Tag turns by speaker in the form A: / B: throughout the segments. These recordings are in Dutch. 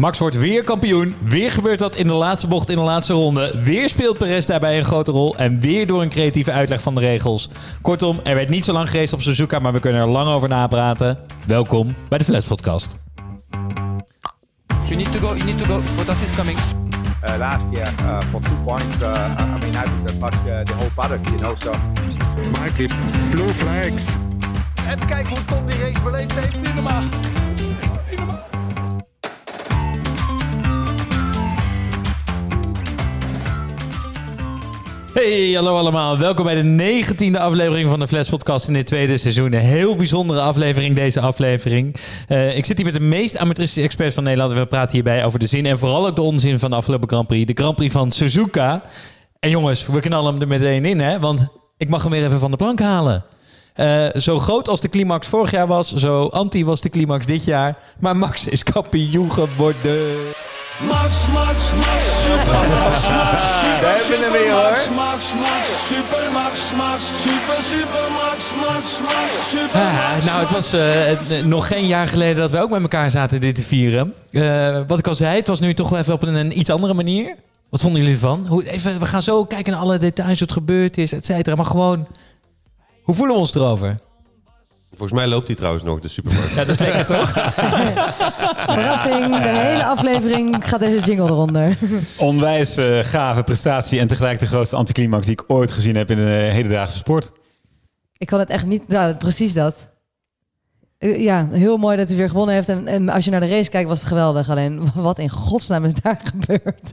A: Max wordt weer kampioen. Weer gebeurt dat in de laatste bocht in de laatste ronde. Weer speelt Perez daarbij een grote rol. En weer door een creatieve uitleg van de regels. Kortom, er werd niet zo lang gereest op Suzuka, maar we kunnen er lang over napraten. Welkom bij de Flash Podcast.
B: You need to go, you need to go. Bottas is coming.
C: uh, last year uh, for two points. Uh, I mean, I would have fucked uh, the whole paddock, you know. So
D: Mikey, blue flags.
E: Even kijken hoe Tom die race beleefd heeft. Niet normaal.
A: Hey, hallo allemaal. Welkom bij de negentiende aflevering van de Flash Podcast in dit tweede seizoen. Een heel bijzondere aflevering, deze aflevering. Eh, ik zit hier met de meest amateuristische experts van Nederland. We praten hierbij over de zin en vooral ook de onzin van de afgelopen Grand Prix. De Grand Prix van Suzuka. En jongens, we knallen hem er meteen in, hè? Want ik mag hem weer even van de plank halen. Eh, zo groot als de climax vorig jaar was, zo anti was de climax dit jaar. Maar Max is kampioen geworden.
E: Max, Max, Max, super Max, Max, super,
C: weer,
E: Max,
C: hoor.
E: Max, Max, super Max, Max, super, super Max, Max, Max, super
A: Ah,
E: Max,
A: nou, het was eh, eh, nog geen jaar geleden dat we ook met elkaar zaten dit te vieren. Eh, wat ik al zei, het was nu toch wel even op een, een iets andere manier. Wat vonden jullie ervan? Hoe, even, we gaan zo kijken naar alle details, wat er gebeurd is, et cetera. Maar gewoon, hoe voelen we ons erover?
F: Volgens mij loopt hij trouwens nog, de supermarkt.
A: Ja, dat is lekker toch?
G: Verrassing, de hele aflevering gaat deze jingle eronder.
H: Onwijs eh, gave prestatie en tegelijk de grootste anticlimax die ik ooit gezien heb in de hedendaagse sport.
G: Ik kan het echt niet... Nou, precies dat. Eh, Ja, heel mooi dat hij weer gewonnen heeft. En, en als je naar de race kijkt, was het geweldig. Alleen, wat in godsnaam is daar gebeurd?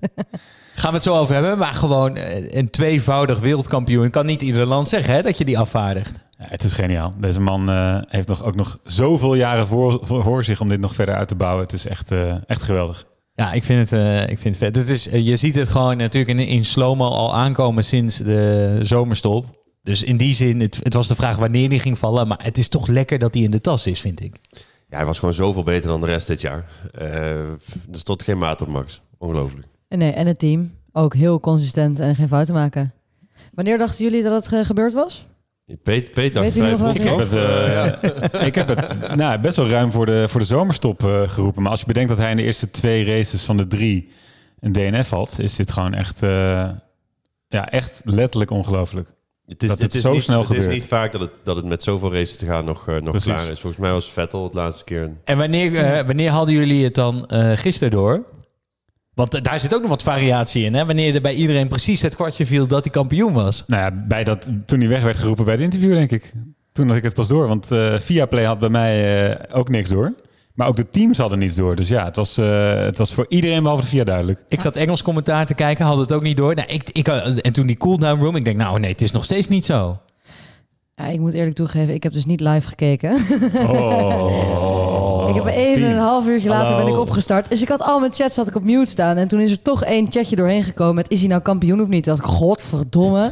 A: Gaan we het zo over hebben. Maar gewoon eh, een tweevoudig wereldkampioen. Kan niet ieder land zeggen hè, dat je die afvaardigt.
H: Ja, het is geniaal. Deze man eh, heeft nog, ook nog zoveel jaren voor, voor, voor zich om dit nog verder uit te bouwen. Het is echt, eh, echt geweldig.
A: Ja, ik vind het, eh, ik vind het vet. Het is, je ziet het gewoon natuurlijk in, in slow-mo al aankomen sinds de zomerstop. Dus in die zin, het, het was de vraag wanneer die ging vallen. Maar het is toch lekker dat hij in de tas is, vind ik.
F: Ja, hij was gewoon zoveel beter dan de rest dit jaar. Eh er stond geen maat op Max. Ongelooflijk.
G: En Nee, en het team. Ook heel consistent en geen fouten maken. Wanneer dachten jullie dat het gebeurd was?
F: Peet, Peet
G: nog
F: vijf
G: wel?
H: Ik heb het, eh, ik heb het nou, best wel ruim voor de, voor de zomerstop eh, geroepen. Maar als je bedenkt dat hij in de eerste twee races van de drie een DNF had, is dit gewoon echt, eh, ja, echt letterlijk ongelooflijk.
F: Het is,
H: dat het
F: is
H: zo
F: niet,
H: snel
F: Het is
H: gebeurt.
F: niet vaak dat het, dat het met zoveel races te gaan nog, nog
H: Precies.
F: klaar is. Volgens mij was Vettel het laatste keer.
A: En wanneer, wanneer hadden jullie het dan eh, gisteren door? Want eh, daar zit ook nog wat variatie in. Hè? Wanneer er bij iedereen precies het kwartje viel dat hij kampioen was.
H: Nou ja, bij dat, toen hij weg werd geroepen bij het interview, denk ik. Toen had ik het pas door. Want eh Viaplay had bij mij eh, ook niks door. Maar ook de teams hadden niets door. Dus ja, het was, eh, het was voor iedereen behalve de Via duidelijk.
A: Ik zat Engels commentaar te kijken, had het ook niet door. Nou, ik, ik, en toen die cooldown room, ik denk, nou nee, het is nog steeds niet zo.
G: Ja, ik moet eerlijk toegeven, ik heb dus niet live gekeken.
H: Oh.
G: ik heb even een half uurtje later
A: Hallo.
G: ben ik opgestart. Dus ik had al mijn chats had ik op mute staan. En toen is er toch één chatje doorheen gekomen met... is hij nou kampioen of niet? Toen dacht ik, godverdomme.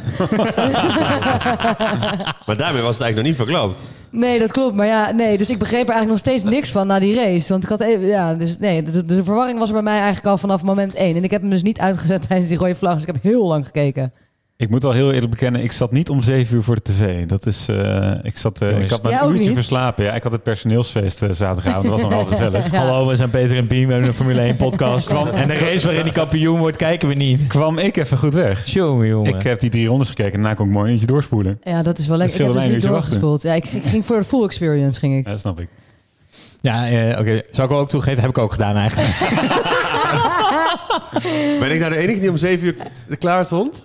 F: Maar daarmee was het eigenlijk nog niet verklapt.
G: Nee, dat klopt. Maar ja, nee. Dus ik begreep er eigenlijk nog steeds niks van na die race. Want ik had even, ja, dus nee, de, de verwarring was er bij mij eigenlijk al vanaf moment één. En ik heb hem dus niet uitgezet tijdens die rode vlag. Dus ik heb heel lang gekeken.
H: Ik moet wel heel eerlijk bekennen, ik zat niet om zeven uur voor de tv. Dat is, eh, ik, zat, eh, ik had mijn uurtje
G: niet?
H: verslapen. Ja, ik had het personeelsfeest eh, zaterdagavond. Dat was nogal gezellig.
G: Ja.
A: Hallo, we zijn Peter en Piem, we hebben een Formule 1 podcast. en de race waarin die kampioen wordt, kijken we niet.
H: Kwam ik even goed weg.
A: Jongen, jongen.
H: Ik heb die drie rondes gekeken en daarna kon ik mooi eentje doorspoelen.
G: Ja, dat is wel lekker. Ik heb dus niet doorgespoeld. Ja, ik, ik ging voor de full experience, ging ik.
H: Ja, dat snap ik.
A: Ja, eh, oké. Zou ik wel ook toegeven, heb ik ook gedaan eigenlijk.
F: Ben ik nou de enige die om zeven uur klaar stond?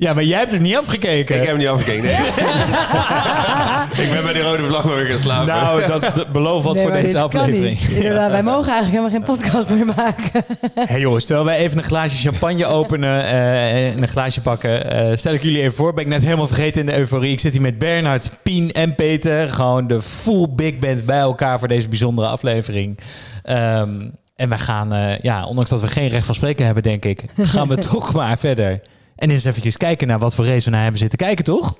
A: Ja, maar jij hebt het niet afgekeken.
F: Ik heb hem niet afgekeken. Nee. ik ben bij die rode vlag maar weer gaan slapen.
A: Nou, dat, dat beloof wat
G: Nee,
A: voor deze aflevering.
G: Inderdaad, wij mogen eigenlijk helemaal geen podcast meer maken.
A: Hey jongens, terwijl wij even een glaasje champagne openen eh, en een glaasje pakken, eh, stel ik jullie even voor. Ben ik net helemaal vergeten in de euforie. Ik zit hier met Bernard, Pien en Peter. Gewoon de full big band bij elkaar voor deze bijzondere aflevering. Ehm, en we gaan, eh, ja, ondanks dat we geen recht van spreken hebben, denk ik, gaan we toch maar verder. En eens eventjes kijken naar wat voor race we naar hebben zitten kijken, toch?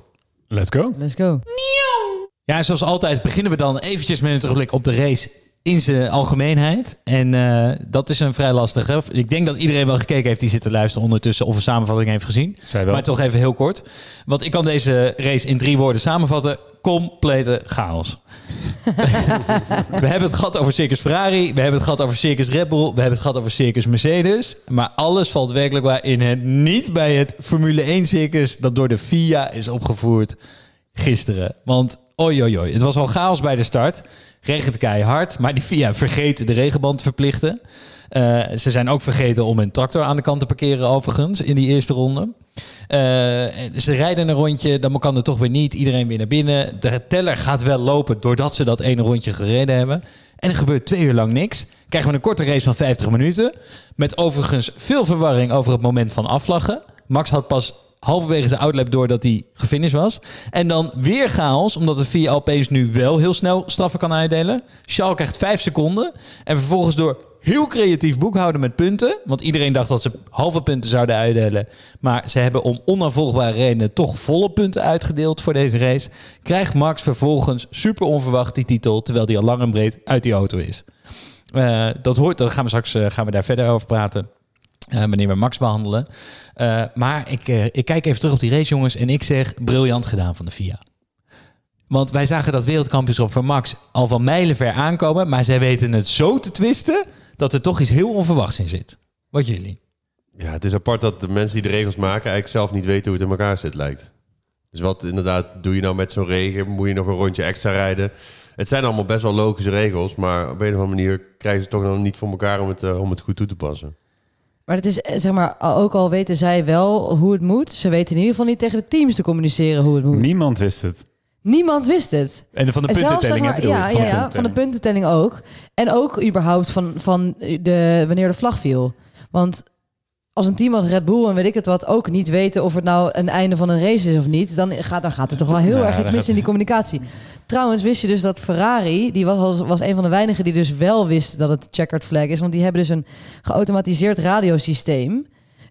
H: Let's go.
G: Let's go.
A: Ja, zoals altijd beginnen we dan eventjes met een terugblik op de race in zijn algemeenheid. En eh, dat is een vrij lastige. Ik denk dat iedereen wel gekeken heeft die zit te luisteren ondertussen of een samenvatting heeft gezien.
H: Zij wel.
A: Maar toch even heel kort. Want ik kan deze race in drie woorden samenvatten. Complete chaos. we hebben het gehad over Circus Ferrari. We hebben het gehad over Circus Red Bull. We hebben het gehad over Circus Mercedes. Maar alles valt werkelijk waar in het niet bij het Formule 1 circus dat door de FIA is opgevoerd gisteren. Want oi oi oi, het was al chaos bij de start. Regent keihard, maar die FIA vergeet de regenband te verplichten. Eh, ze zijn ook vergeten om een tractor aan de kant te parkeren overigens in die eerste ronde. Eh, ze rijden een rondje, dan kan het toch weer niet. Iedereen weer naar binnen. De teller gaat wel lopen doordat ze dat ene rondje gereden hebben. En er gebeurt twee uur lang niks. Krijgen we een korte race van 50 minuten. Met overigens veel verwarring over het moment van afvlaggen. Max had pas halverwege zijn outlap door dat hij gefinished was. En dan weer chaos, omdat de opeens nu wel heel snel straffen kan uitdelen. Charles krijgt 5 seconden. En vervolgens door heel creatief boekhouden met punten. Want iedereen dacht dat ze halve punten zouden uitdelen. Maar ze hebben om onafvolgbare redenen toch volle punten uitgedeeld voor deze race. Krijgt Max vervolgens super onverwacht die titel, terwijl hij al lang en breed uit die auto is. Eh, dat hoort, daar gaan we straks eh, gaan we daar verder over praten. eh, wanneer we Max behandelen. Eh, maar ik, ik kijk even terug op die race, jongens. En ik zeg, briljant gedaan van de FIA. Want wij zagen dat wereldkampioenschap van Max al van mijlenver aankomen. Maar zij weten het zo te twisten dat er toch iets heel onverwachts in zit. Wat jullie?
F: Ja, het is apart dat de mensen die de regels maken eigenlijk zelf niet weten hoe het in elkaar zit, lijkt. Dus wat inderdaad doe je nou met zo'n regen? Moet je nog een rondje extra rijden? Het zijn allemaal best wel logische regels, maar op een of andere manier krijgen ze het toch nog niet voor elkaar om het, eh, om het goed toe te passen.
G: Maar het is, eh, zeg maar, ook al weten zij wel hoe het moet, ze weten in ieder geval niet tegen de teams te communiceren hoe het moet.
H: Niemand wist het.
G: Niemand wist het.
A: En van de puntentelling,
G: zeg maar, ja,
A: ik?
G: ja, ja, van de puntentelling ook. En ook überhaupt van, van de, wanneer de vlag viel. Want als een team als Red Bull en weet ik het wat ook niet weten of het nou een einde van een race is of niet, dan gaat, dan gaat er toch wel heel
H: Ja,
G: erg iets mis in die communicatie. Trouwens, wist je dus dat Ferrari, die was, was een van de weinigen die dus wel wist dat het checkered flag is. Want die hebben dus een geautomatiseerd radiosysteem.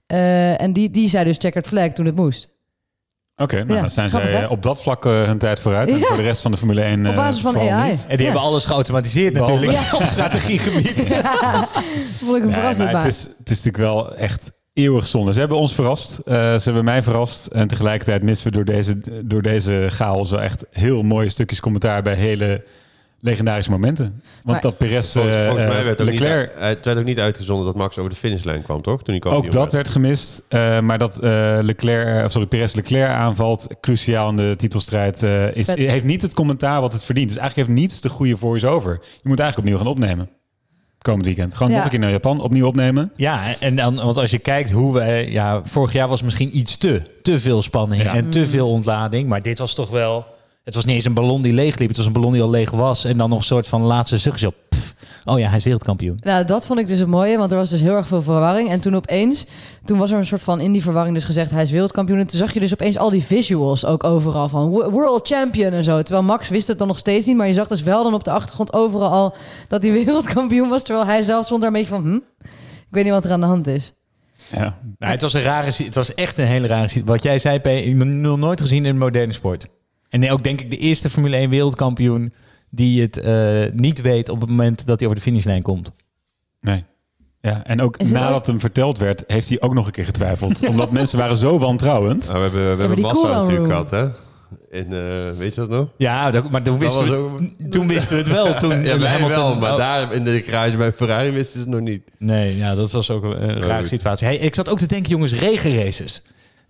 G: Eh, en die, die zei dus checkered flag toen het moest.
H: Oké, nou,
G: Ja,
H: dan zijn
G: grappig,
H: zij
G: hè?
H: eh, op dat vlak eh, hun tijd vooruit. En
G: Ja.
H: voor de rest van de Formule 1
G: Op basis van
H: vooral
G: AI.
H: niet.
A: En die hebben alles geautomatiseerd
H: Behalve-
A: natuurlijk op strategiegebied.
G: Vond ik een verrassing.
H: maar het, is, het is natuurlijk wel echt eeuwig zonde. Ze hebben ons verrast. eh, ze hebben mij verrast. En tegelijkertijd missen we door deze, door deze chaos wel echt heel mooie stukjes commentaar bij hele legendarische momenten. Want
G: Maar-
H: dat Perez,
F: Volgens,
H: eh,
F: volgens mij
H: eh,
F: werd ook,
H: Leclerc,
F: niet, het werd ook niet uitgezonden dat Max over de finishlijn kwam, toch? Toen hij
H: ook dat werd gemist. Eh, maar dat eh, Leclerc, of sorry, Perez Leclerc aanvalt, cruciaal in de titelstrijd, eh, is,
G: Vet.
H: heeft niet het commentaar wat het verdient. Dus eigenlijk heeft niets de goede voice-over. Je moet eigenlijk opnieuw gaan opnemen. Komend weekend. Gewoon
G: Ja.
H: nog een keer naar Japan, opnieuw opnemen.
A: Ja, en dan, want als je kijkt hoe we... Ja, vorig jaar was misschien iets te, te veel spanning
H: Ja.
A: en te
G: Mm.
A: veel ontlading. Maar dit was toch wel... Het was niet eens een ballon die leeg liep. Het was een ballon die al leeg was. En dan nog een soort van laatste zuchtje op. Pff. Oh ja, hij is wereldkampioen.
G: Nou, dat vond ik dus het mooie, want er was dus heel erg veel verwarring. En toen opeens, toen was er een soort van in die verwarring dus gezegd, hij is wereldkampioen. En toen zag je dus opeens al die visuals ook overal van wo- world champion en zo. Terwijl Max wist het dan nog steeds niet, maar je zag dus wel dan op de achtergrond overal al dat hij wereldkampioen was. Terwijl hij zelf stond daar een beetje van, hm, ik weet niet wat er aan de hand is.
H: Ja,
A: Nou, het was een rare... Het was echt een hele rare... Wat jij zei, P, ik heb nog nooit gezien in een moderne sport. En ook denk ik de eerste Formule 1 wereldkampioen... die het eh, niet weet op het moment dat hij over de finishlijn komt.
H: Nee. Ja, en ook nadat hem verteld werd, heeft hij ook nog een keer getwijfeld. Omdat mensen waren zo wantrouwend.
F: Nou, we hebben, we hebben Massa natuurlijk
G: room.
F: gehad, hè? In, eh, weet je dat nog?
A: Ja, dat- maar toen
F: Dat
A: wisten, we,
F: ook-
A: toen wisten we het wel. Toen
F: Ja, wij
A: Hamilton-
F: wel, maar
A: oh.
F: daar in de garage bij Ferrari wisten ze het nog niet.
A: Nee, ja, dat was ook een, een rare situatie. Hey, ik zat ook te denken, jongens, regenraces.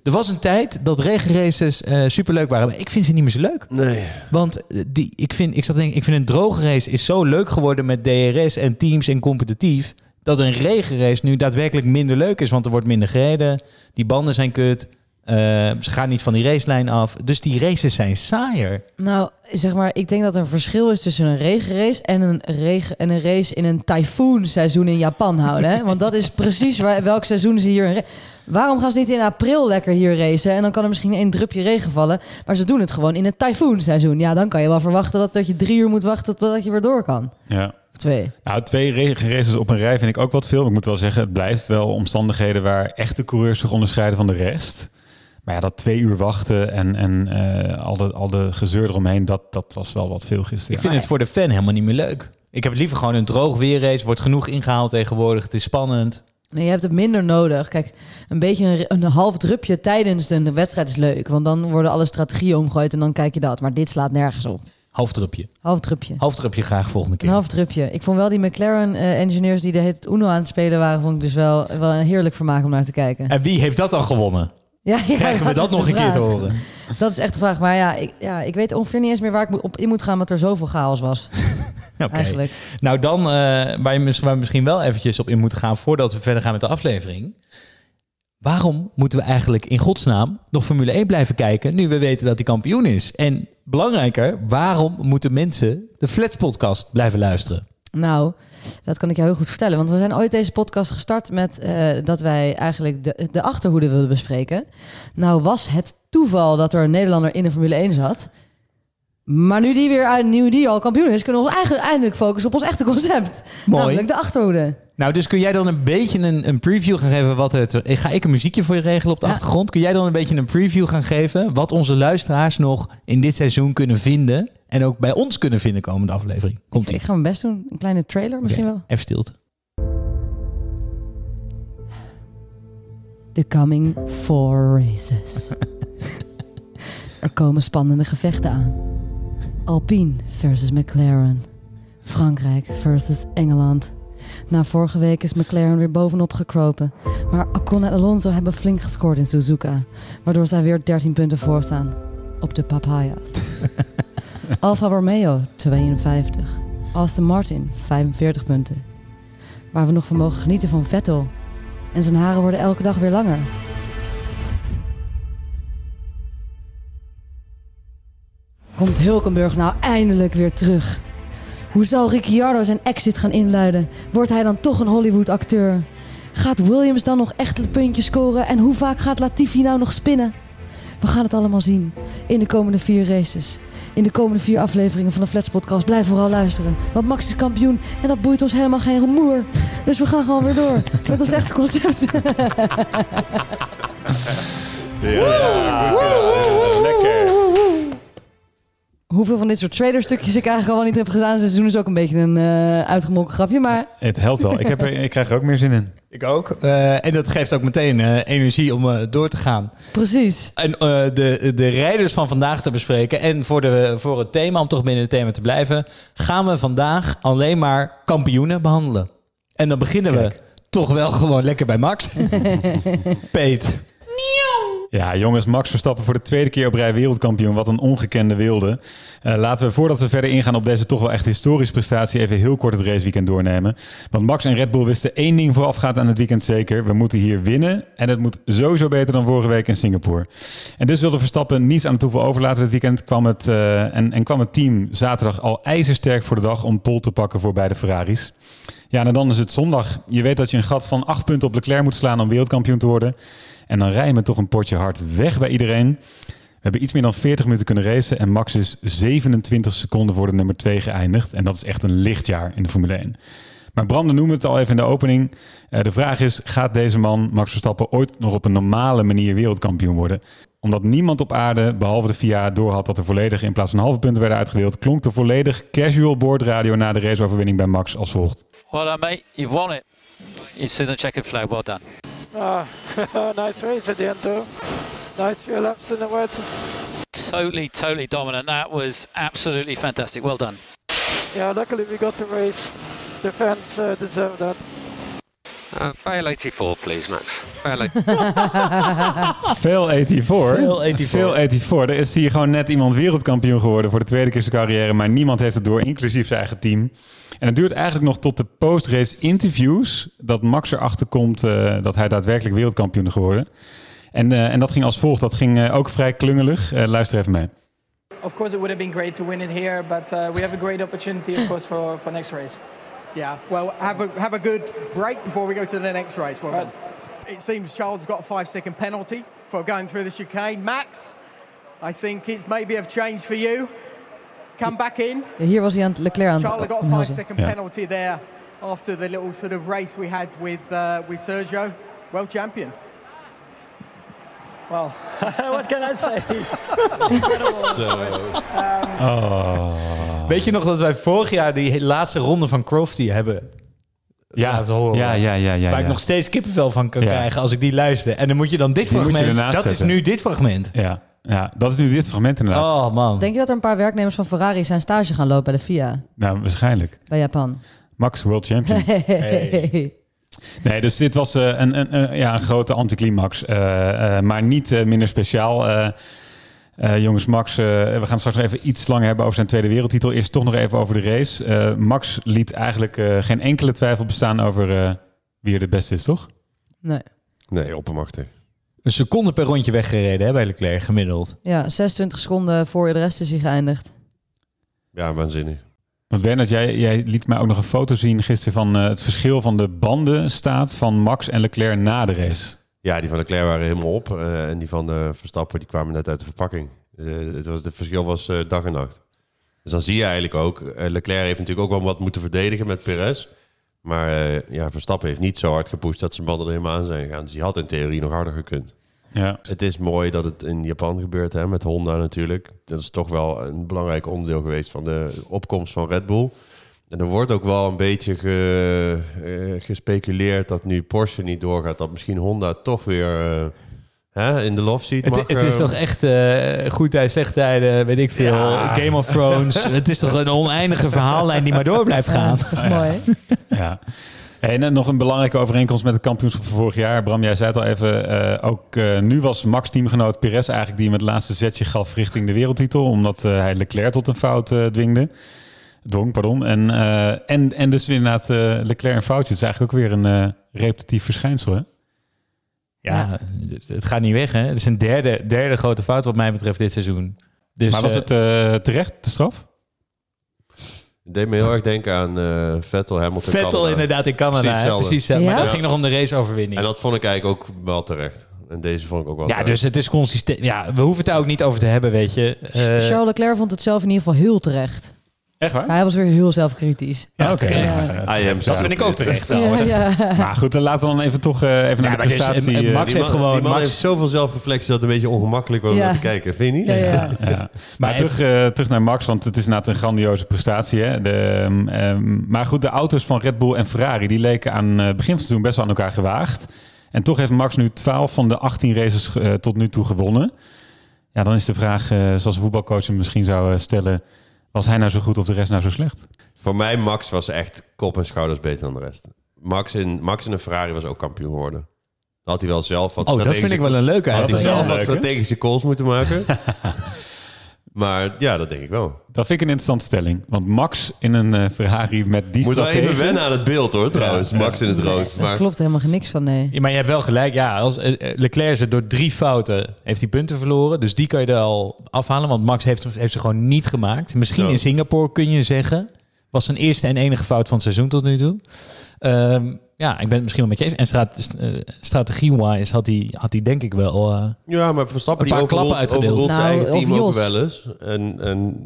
A: Er was een tijd dat regenraces eh superleuk waren. Maar ik vind ze niet meer zo leuk.
F: Nee.
A: Want eh, die, ik, vind, ik zat te denken, ik vind een droge race is zo leuk geworden met DRS en teams en competitief. Dat een regenrace nu daadwerkelijk minder leuk is. Want er wordt minder gereden. Die banden zijn kut. eh, ze gaan niet van die racelijn af. Dus die races zijn saaier.
G: Nou, zeg maar, ik denk dat er een verschil is tussen een regenrace en een, regen, en een race in een tyfoonseizoen in Japan houden. Hè? Want dat is precies waar, welk seizoen ze hier... ra- Waarom gaan ze niet in april lekker hier racen? En dan kan er misschien één drupje regen vallen. Maar ze doen het gewoon in het tyfoonseizoen. Ja, dan kan je wel verwachten dat, dat je drie uur moet wachten totdat je weer door kan.
H: Ja.
G: Twee.
H: Nou, twee regenraces op een rij vind ik ook wat veel. Ik moet wel zeggen, het blijft wel omstandigheden waar echte coureurs zich onderscheiden van de rest. Maar ja, dat twee uur wachten en, en eh, al, de, al de gezeur eromheen, dat, dat was wel wat veel gisteren.
A: Ik vind het voor de fan helemaal niet meer leuk. Ik heb het liever gewoon een droog weerrace. Wordt genoeg ingehaald tegenwoordig. Het is spannend.
G: Nee, je hebt het minder nodig. Kijk, een beetje een, een half drupje tijdens een wedstrijd is leuk. Want dan worden alle strategieën omgegooid en dan kijk je dat. Maar dit slaat nergens op.
A: Half trupje.
G: Half trupje.
A: Half trupje graag volgende keer.
G: Een half trupje. Ik vond wel die McLaren-engineers die de het Uno aan het spelen waren... vond ik dus wel, wel een heerlijk vermaak om naar te kijken.
A: En wie heeft dat al gewonnen?
G: Ja, ja,
A: Krijgen we dat
G: de
A: nog een keer te horen?
G: Dat is echt de vraag. Maar ja ik, ja, ik weet ongeveer niet eens meer waar ik moet- op in moet gaan... omdat er zoveel chaos was, Eigenlijk.
A: Nou, dan eh, waar, je, waar we misschien wel eventjes op in moeten gaan voordat we verder gaan met de aflevering. Waarom moeten we eigenlijk in godsnaam nog Formule 1 blijven kijken nu we weten dat hij kampioen is? En belangrijker, waarom moeten mensen de Flats podcast blijven luisteren?
G: Nou, dat kan ik jou heel goed vertellen. Want we zijn ooit deze podcast gestart met eh, dat wij eigenlijk de, de achterhoede wilden bespreken. Nou was het toeval dat er een Nederlander in de Formule 1 zat. Maar nu die weer uit, nu die al kampioen is, kunnen we ons eigenlijk eindelijk focussen op ons echte concept.
A: Mooi.
G: Namelijk de achterhoede.
A: Nou, dus kun jij dan een beetje een, een preview gaan geven wat het... Ga ik een muziekje voor je regelen op de
G: Ja.
A: achtergrond? Kun jij dan een beetje een preview gaan geven wat onze luisteraars nog in dit seizoen kunnen vinden en ook bij ons kunnen vinden komende aflevering? Komt
G: Ik
A: ie.
G: ga mijn best doen. Een kleine trailer misschien wel.
A: Even stilte.
G: The coming four races. er komen spannende gevechten aan. Alpine versus McLaren. Frankrijk versus Engeland. Na vorige week is McLaren weer bovenop gekropen. Maar Ocon en Alonso hebben flink gescoord in Suzuka. Waardoor zij weer 13 punten voor staan. Op de papayas. Alfa Romeo 52. Aston Martin 45 punten. Waar we nog van mogen genieten van Vettel. En zijn haren worden elke dag weer langer. Komt Hulkenburg nou eindelijk weer terug? Hoe zal Ricciardo zijn exit gaan inluiden? Wordt hij dan toch een Hollywood-acteur? Gaat Williams dan nog echt puntjes scoren? En hoe vaak gaat Latifi nou nog spinnen? We gaan het allemaal zien in de komende vier races. In de komende vier afleveringen van de Flats Podcast. Blijf vooral luisteren. Want Max is kampioen en dat boeit ons helemaal geen rumoer. Dus we gaan gewoon weer door met ons echte concept. Hoeveel van dit soort trailerstukjes ik eigenlijk al wel niet heb gedaan seizoen is ook een beetje een eh uitgemolken grapje. Maar
H: Het helpt wel. Ik, heb er, ik krijg er ook meer zin in.
A: Ik ook. Eh, en dat geeft ook meteen eh, energie om eh, door te gaan.
G: precies.
A: En eh, de, de rijders van vandaag te bespreken. En voor, de, voor het thema, om toch binnen het thema te blijven, gaan we vandaag alleen maar kampioenen behandelen. En dan beginnen we toch wel gewoon lekker bij Max. Peet.
H: Ja, jongens, Max Verstappen voor de tweede keer op rij wereldkampioen. Wat een ongekende wilde. Eh, laten we, voordat we verder ingaan op deze toch wel echt historische prestatie, even heel kort het raceweekend doornemen. Want Max en Red Bull wisten één ding voorafgaand aan het weekend zeker. We moeten hier winnen en het moet sowieso beter dan vorige week in Singapore. En dus wilde Verstappen niets aan het toeval overlaten dit weekend. Kwam het, eh, en, en kwam het team zaterdag al ijzersterk voor de dag om pole te pakken voor beide Ferraris. Ja, en dan is het zondag. Je weet dat je een gat van acht punten op Leclerc moet slaan om wereldkampioen te worden. En dan rijden we toch een potje hard weg bij iedereen. We hebben iets meer dan 40 minuten kunnen racen. En Max is 27 seconden voor de nummer 2 geëindigd. En dat is echt een lichtjaar in de Formule 1. Maar Bram noemde het al even in de opening. Eh, de vraag is, gaat deze man, Max Verstappen, ooit nog op een normale manier wereldkampioen worden? Omdat niemand op aarde, behalve de FIA, doorhad dat er volledig in plaats van halve punten werden uitgedeeld, klonk de volledig casual boordradio na de raceoverwinning bij Max als volgt.
I: Well done, mate. You've won it. You see the checkered flag. Well done.
E: Ah, nice race at the end too. Nice few laps in the wet.
I: Totally, totally dominant. That was absolutely fantastic. Well done.
E: Yeah, luckily we got the race. The fans uh, deserve that.
J: Uh, fail 84, please, Max. Fail 84.
H: Veel 84.
A: Veel 84.
H: Veel 84. Er is hier gewoon net iemand wereldkampioen geworden voor de tweede keer zijn carrière. Maar niemand heeft het door, inclusief zijn eigen team. En het duurt eigenlijk nog tot de post-race interviews... dat Max erachter komt eh, dat hij daadwerkelijk wereldkampioen is geworden. En, eh, en dat ging als volgt. Dat ging eh, ook vrij klungelig. Eh, luister even mee.
K: Of course, it would have been great to win it here, but uh, we have a great opportunity, of course, for, for next race.
L: Yeah, well, have a have a good break before we go to the next race. Well, done. it seems Charles got a five-second penalty for going through the chicane. Max, I think it's maybe have changed for you. Come back in.
G: Ja, hier was hij aan het Leclerc aan
L: Charles
G: het
L: got a five-second
H: Yeah.
L: penalty there after the little sort of race we had with uh, with Sergio, world champion.
K: Well, what can I say?
H: Oh.
A: Weet je nog dat wij vorig jaar die laatste ronde van Crofty hebben
H: Ja,
A: laten horen?
H: ja, ja, ja. ja,
A: waar
H: ja.
A: ik nog steeds kippenvel van kan
H: Ja.
A: krijgen als ik die luister. En dan moet je dan dit
H: Die
A: fragment... Dat is
H: zetten.
A: nu dit fragment.
H: Ja, Ja, dat is nu dit fragment inderdaad.
A: Oh man.
G: Denk je dat er een paar werknemers van Ferrari zijn stage gaan lopen bij de FIA?
H: Nou, waarschijnlijk.
G: Bij Japan?
H: Max World Champion. Nee, dus dit was eh, een, een, een- ja, een grote anticlimax. eh, eh, maar niet eh, minder speciaal. Eh, jongens, Max, eh, we gaan straks nog even iets langer hebben over zijn tweede wereldtitel. Eerst toch nog even over de race. Eh, Max liet eigenlijk eh, geen enkele twijfel bestaan over eh, wie er de beste is, toch?
G: Nee.
F: Nee, oppermachtig.
A: Een seconde per rondje weggereden hè, bij Leclerc, gemiddeld.
G: Ja, 26 seconden voor de rest is hij geëindigd.
F: Ja, waanzinnig.
H: Want Bernard, jij, jij liet mij ook nog een foto zien gisteren van eh, het verschil van de bandenstaat van Max en Leclerc na de race.
F: Ja, die van Leclerc waren helemaal op. eh, en die van de Verstappen die kwamen net uit de verpakking. Eh, het, was, het verschil was eh, dag en nacht. Dus dan zie je eigenlijk ook... eh, Leclerc heeft natuurlijk ook wel wat moeten verdedigen met Perez. Maar eh, ja, Verstappen heeft niet zo hard gepusht dat zijn banden er helemaal aan zijn gegaan. Dus die had in theorie nog harder gekund.
H: Ja.
F: Het is mooi dat het in Japan gebeurt, hè, met Honda natuurlijk. Dat is toch wel een belangrijk onderdeel geweest van de opkomst van Red Bull. En er wordt ook wel een beetje ge- eh, gespeculeerd dat nu Porsche niet doorgaat, dat misschien Honda toch weer eh, hè, in de love seat
A: Het,
F: mag.
A: het is
F: eh,
A: toch echt eh goed tijden, slecht tijden, weet ik veel.
F: Ja.
A: Game of Thrones. het is toch een oneindige verhaallijn die maar door blijft gaan.
G: dat is toch mooi?
H: Ja. En nog een belangrijke overeenkomst met het kampioenschap van vorig jaar. Bram, jij zei het al even. eh, ook eh, nu was Max teamgenoot Perez eigenlijk die hem het laatste zetje gaf richting de wereldtitel. Omdat hij Leclerc tot een fout eh, dwingde. Dwong, pardon. En, eh, en, en dus inderdaad eh, Leclerc een foutje. Het is eigenlijk ook weer een eh, repetitief verschijnsel. Hè?
A: Ja, het- het gaat niet weg. Hè? Het is een derde, derde grote fout wat mij betreft dit seizoen. Dus,
H: maar was het eh, terecht, de straf?
F: Het deed me heel erg denken aan eh, Vettel, Hamilton,
A: Vettel
F: Canada.
A: inderdaad in Canada.
F: Precies
A: hè? Precies, maar
G: Ja?
A: dat ging nog om de raceoverwinning.
F: En dat vond ik eigenlijk ook wel terecht. En deze vond ik ook wel
A: Ja,
F: terecht.
A: dus het is consistent. Ja, we hoeven het daar ook niet over te hebben, weet je. Eh,
G: Charles Leclerc vond het zelf in ieder geval heel terecht.
H: Echt waar?
G: Hij was weer heel zelfkritisch.
A: ja,
H: Oké.
A: terecht. Dat vind ik ook terecht
G: Ja,
A: trouwens.
G: ja.
H: Maar goed, dan laten we dan even toch eh, even naar de prestatie.
A: en- en
H: eh,
A: Max
F: Die
A: heeft gewoon-
F: die man
A: Max-
F: heeft zoveel zelfreflectie dat het een beetje ongemakkelijk was om naar te kijken. Vind je niet?
G: Ja, ja.
H: Ja. Maar terug, eh, terug naar Max, want het is inderdaad een grandioze prestatie. Hè? De, ehm, ehm, maar goed, de auto's van Red Bull en Ferrari... die leken aan het begin van het seizoen best wel aan elkaar gewaagd. En toch heeft Max nu 12 van de 18 races tot nu toe gewonnen. Ja, dan is de vraag, eh, zoals een voetbalcoach hem misschien zou stellen... was hij nou zo goed of de rest nou zo slecht?
F: Voor mij, Max was echt kop en schouders beter dan de rest. Max in, Max in een Ferrari was ook kampioen geworden. Dan had hij wel zelf wat
A: Oh, dat vind ik wel een leuke
F: Had hij zelf wat strategische calls moeten maken. maar ja, dat denk ik wel.
H: Dat vind ik een interessante stelling. Want Max in een eh, Ferrari met die
F: Moet wel even wennen aan het beeld hoor, trouwens. Max in het rood.
G: Daar
F: Maar
G: klopt helemaal niks van, nee.
A: Ja, maar je hebt wel gelijk. Ja, als eh, eh, Leclerc ze door drie fouten heeft hij punten verloren. Dus die kan je er al afhalen. Want Max heeft, heeft ze gewoon niet gemaakt. Misschien
F: Zo.
A: in Singapore kun je zeggen. Was zijn eerste en enige fout van het seizoen tot nu toe. Ehm, ja, ik ben het misschien wel met je eens. En eh, strategie-wise had hij, had hij denk ik wel... eh,
F: ja, maar Verstappen
A: Een
F: die
A: klappen uitgedeeld.
F: zijn
G: Nou,
F: eigen team ook wel eens. En, en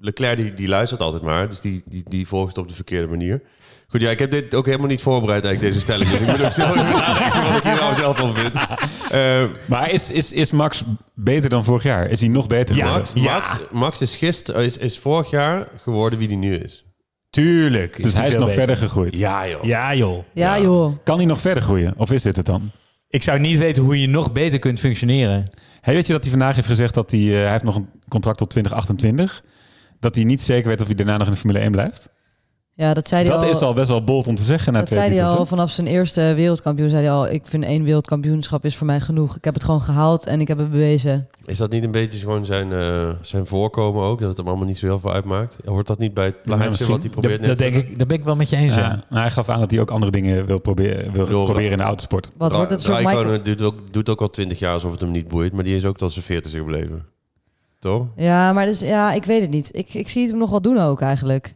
F: Leclerc die, die luistert altijd maar. Dus die, die, die volgt het op de verkeerde manier. Goed, ja, ik heb dit ook helemaal niet voorbereid eigenlijk, deze stelling. Dus ik moet ook zelf nadenken wat ik hier nou zelf van vind. Eh,
H: Maar is, is, is Max beter dan vorig jaar? Is hij nog beter
A: Ja,
H: geworden?
F: Max, Max, Max is, gisteren, is, is vorig jaar geworden wie hij nu is.
A: Tuurlijk.
H: Dus hij is nog
A: beter.
H: verder gegroeid.
F: Ja, joh.
A: Ja, joh.
G: Ja, joh.
H: Kan hij nog verder groeien? Of is dit het dan?
A: Ik zou niet weten hoe je nog beter kunt functioneren.
H: Hey, weet je dat hij vandaag heeft gezegd dat hij, eh, hij heeft nog een contract tot 2028. Dat hij niet zeker weet of hij daarna nog in de Formule 1 blijft.
G: Ja, dat zei hij
H: Dat
G: al.
H: is al best wel bold om te zeggen na
G: dat
H: twee
G: zei hij al vanaf zijn eerste wereldkampioen. Zei hij al, ik vind één wereldkampioenschap is voor mij genoeg. Ik heb het gewoon gehaald en ik heb het bewezen.
F: Is dat niet een beetje gewoon zijn, eh, zijn voorkomen ook? Dat het hem allemaal niet zo heel veel uitmaakt? Hoort dat niet bij het
H: misschien.
F: wat hij probeert
A: Dat, dat,
F: neer te
A: denk ik, dat ben ik wel met je eens.
H: Ja,
A: Ja.
H: maar hij gaf aan dat hij ook andere dingen wil proberen, wil
F: bedoel,
H: proberen in de autosport.
G: Wat
F: Ra-
G: wordt het soort Michael...
F: Doet ook, doet ook al twintig jaar alsof het hem niet boeit. Maar die is ook tot zijn veertigste gebleven. Toch?
G: Ja, maar dus, ja, ik weet het niet. Ik, ik zie het hem nog wel doen ook eigenlijk.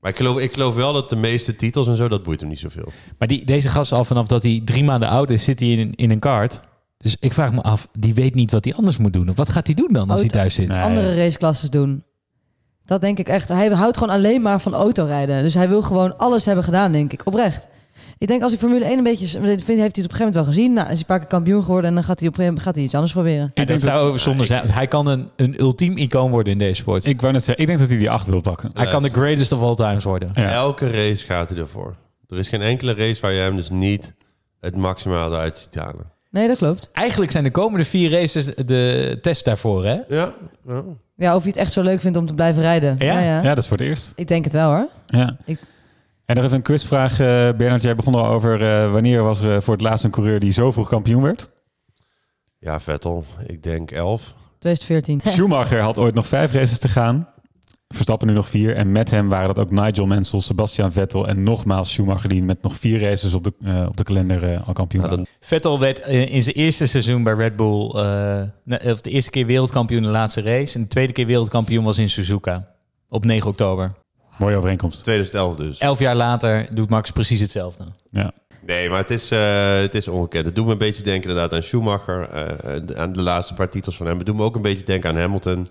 F: Maar ik geloof, ik geloof wel dat de meeste titels en zo, dat boeit hem niet zoveel.
A: Maar die, deze gast al vanaf dat hij drie maanden oud is, zit hij in, in een kart. Dus ik vraag me af, die weet niet wat hij anders moet doen. Of wat gaat hij doen dan als hij
G: Auto-
A: thuis zit?
H: Nee.
G: Andere raceklasses doen. Dat denk ik echt. Hij houdt gewoon alleen maar van autorijden. Dus hij wil gewoon alles hebben gedaan, denk ik. Oprecht. Ik denk als hij Formule 1 een beetje... Vindt, heeft hij het op een gegeven moment wel gezien. Nou, is hij een paar keer kampioen geworden... en dan gaat hij op een gegeven moment gaat hij iets anders proberen.
A: Ja,
H: Ik
A: dat zou zonde zijn. Hij kan een, een ultiem icoon worden in deze sport.
H: Ik wou net zeggen, ik denk dat hij die acht wil pakken.
A: hij kan de greatest of all times worden.
H: Ja.
F: Elke race gaat hij ervoor. Er is geen enkele race waar je hem dus niet het maximale eruit ziet halen.
G: Nee, dat klopt.
A: Eigenlijk zijn de komende vier races de test daarvoor, hè?
F: Ja. ja.
G: Ja, of je het echt zo leuk vindt om te blijven rijden.
A: Ja?
H: Ja, dat is voor het eerst.
G: Ik denk het wel hoor.
H: Ja.
G: Ik-
H: En nog even een quizvraag, eh Bernard. Jij begon al over eh, wanneer was er voor het laatst een coureur die zo vroeg kampioen werd?
F: Ja, Vettel. Ik denk 11.
G: 2014.
H: Schumacher had ooit nog vijf races te gaan. Verstappen nu nog vier. En met hem waren dat ook Nigel Mansell, Sebastian Vettel en nogmaals Schumacher die met nog vier races op de, eh, op de kalender eh, al kampioen waren.
A: Vettel werd eh, in zijn eerste seizoen bij Red Bull... eh, of de eerste keer wereldkampioen in de laatste race. En de tweede keer wereldkampioen was in Suzuka. Op 9 oktober.
H: Mooie overeenkomst.
F: 2011 dus.
A: Elf jaar later doet Max precies hetzelfde.
H: Ja.
F: Nee, maar het is, eh, het is ongekend. Het doet me een beetje denken inderdaad aan Schumacher. eh, de- aan de laatste paar titels van hem. Het doet me ook een beetje denken aan Hamilton.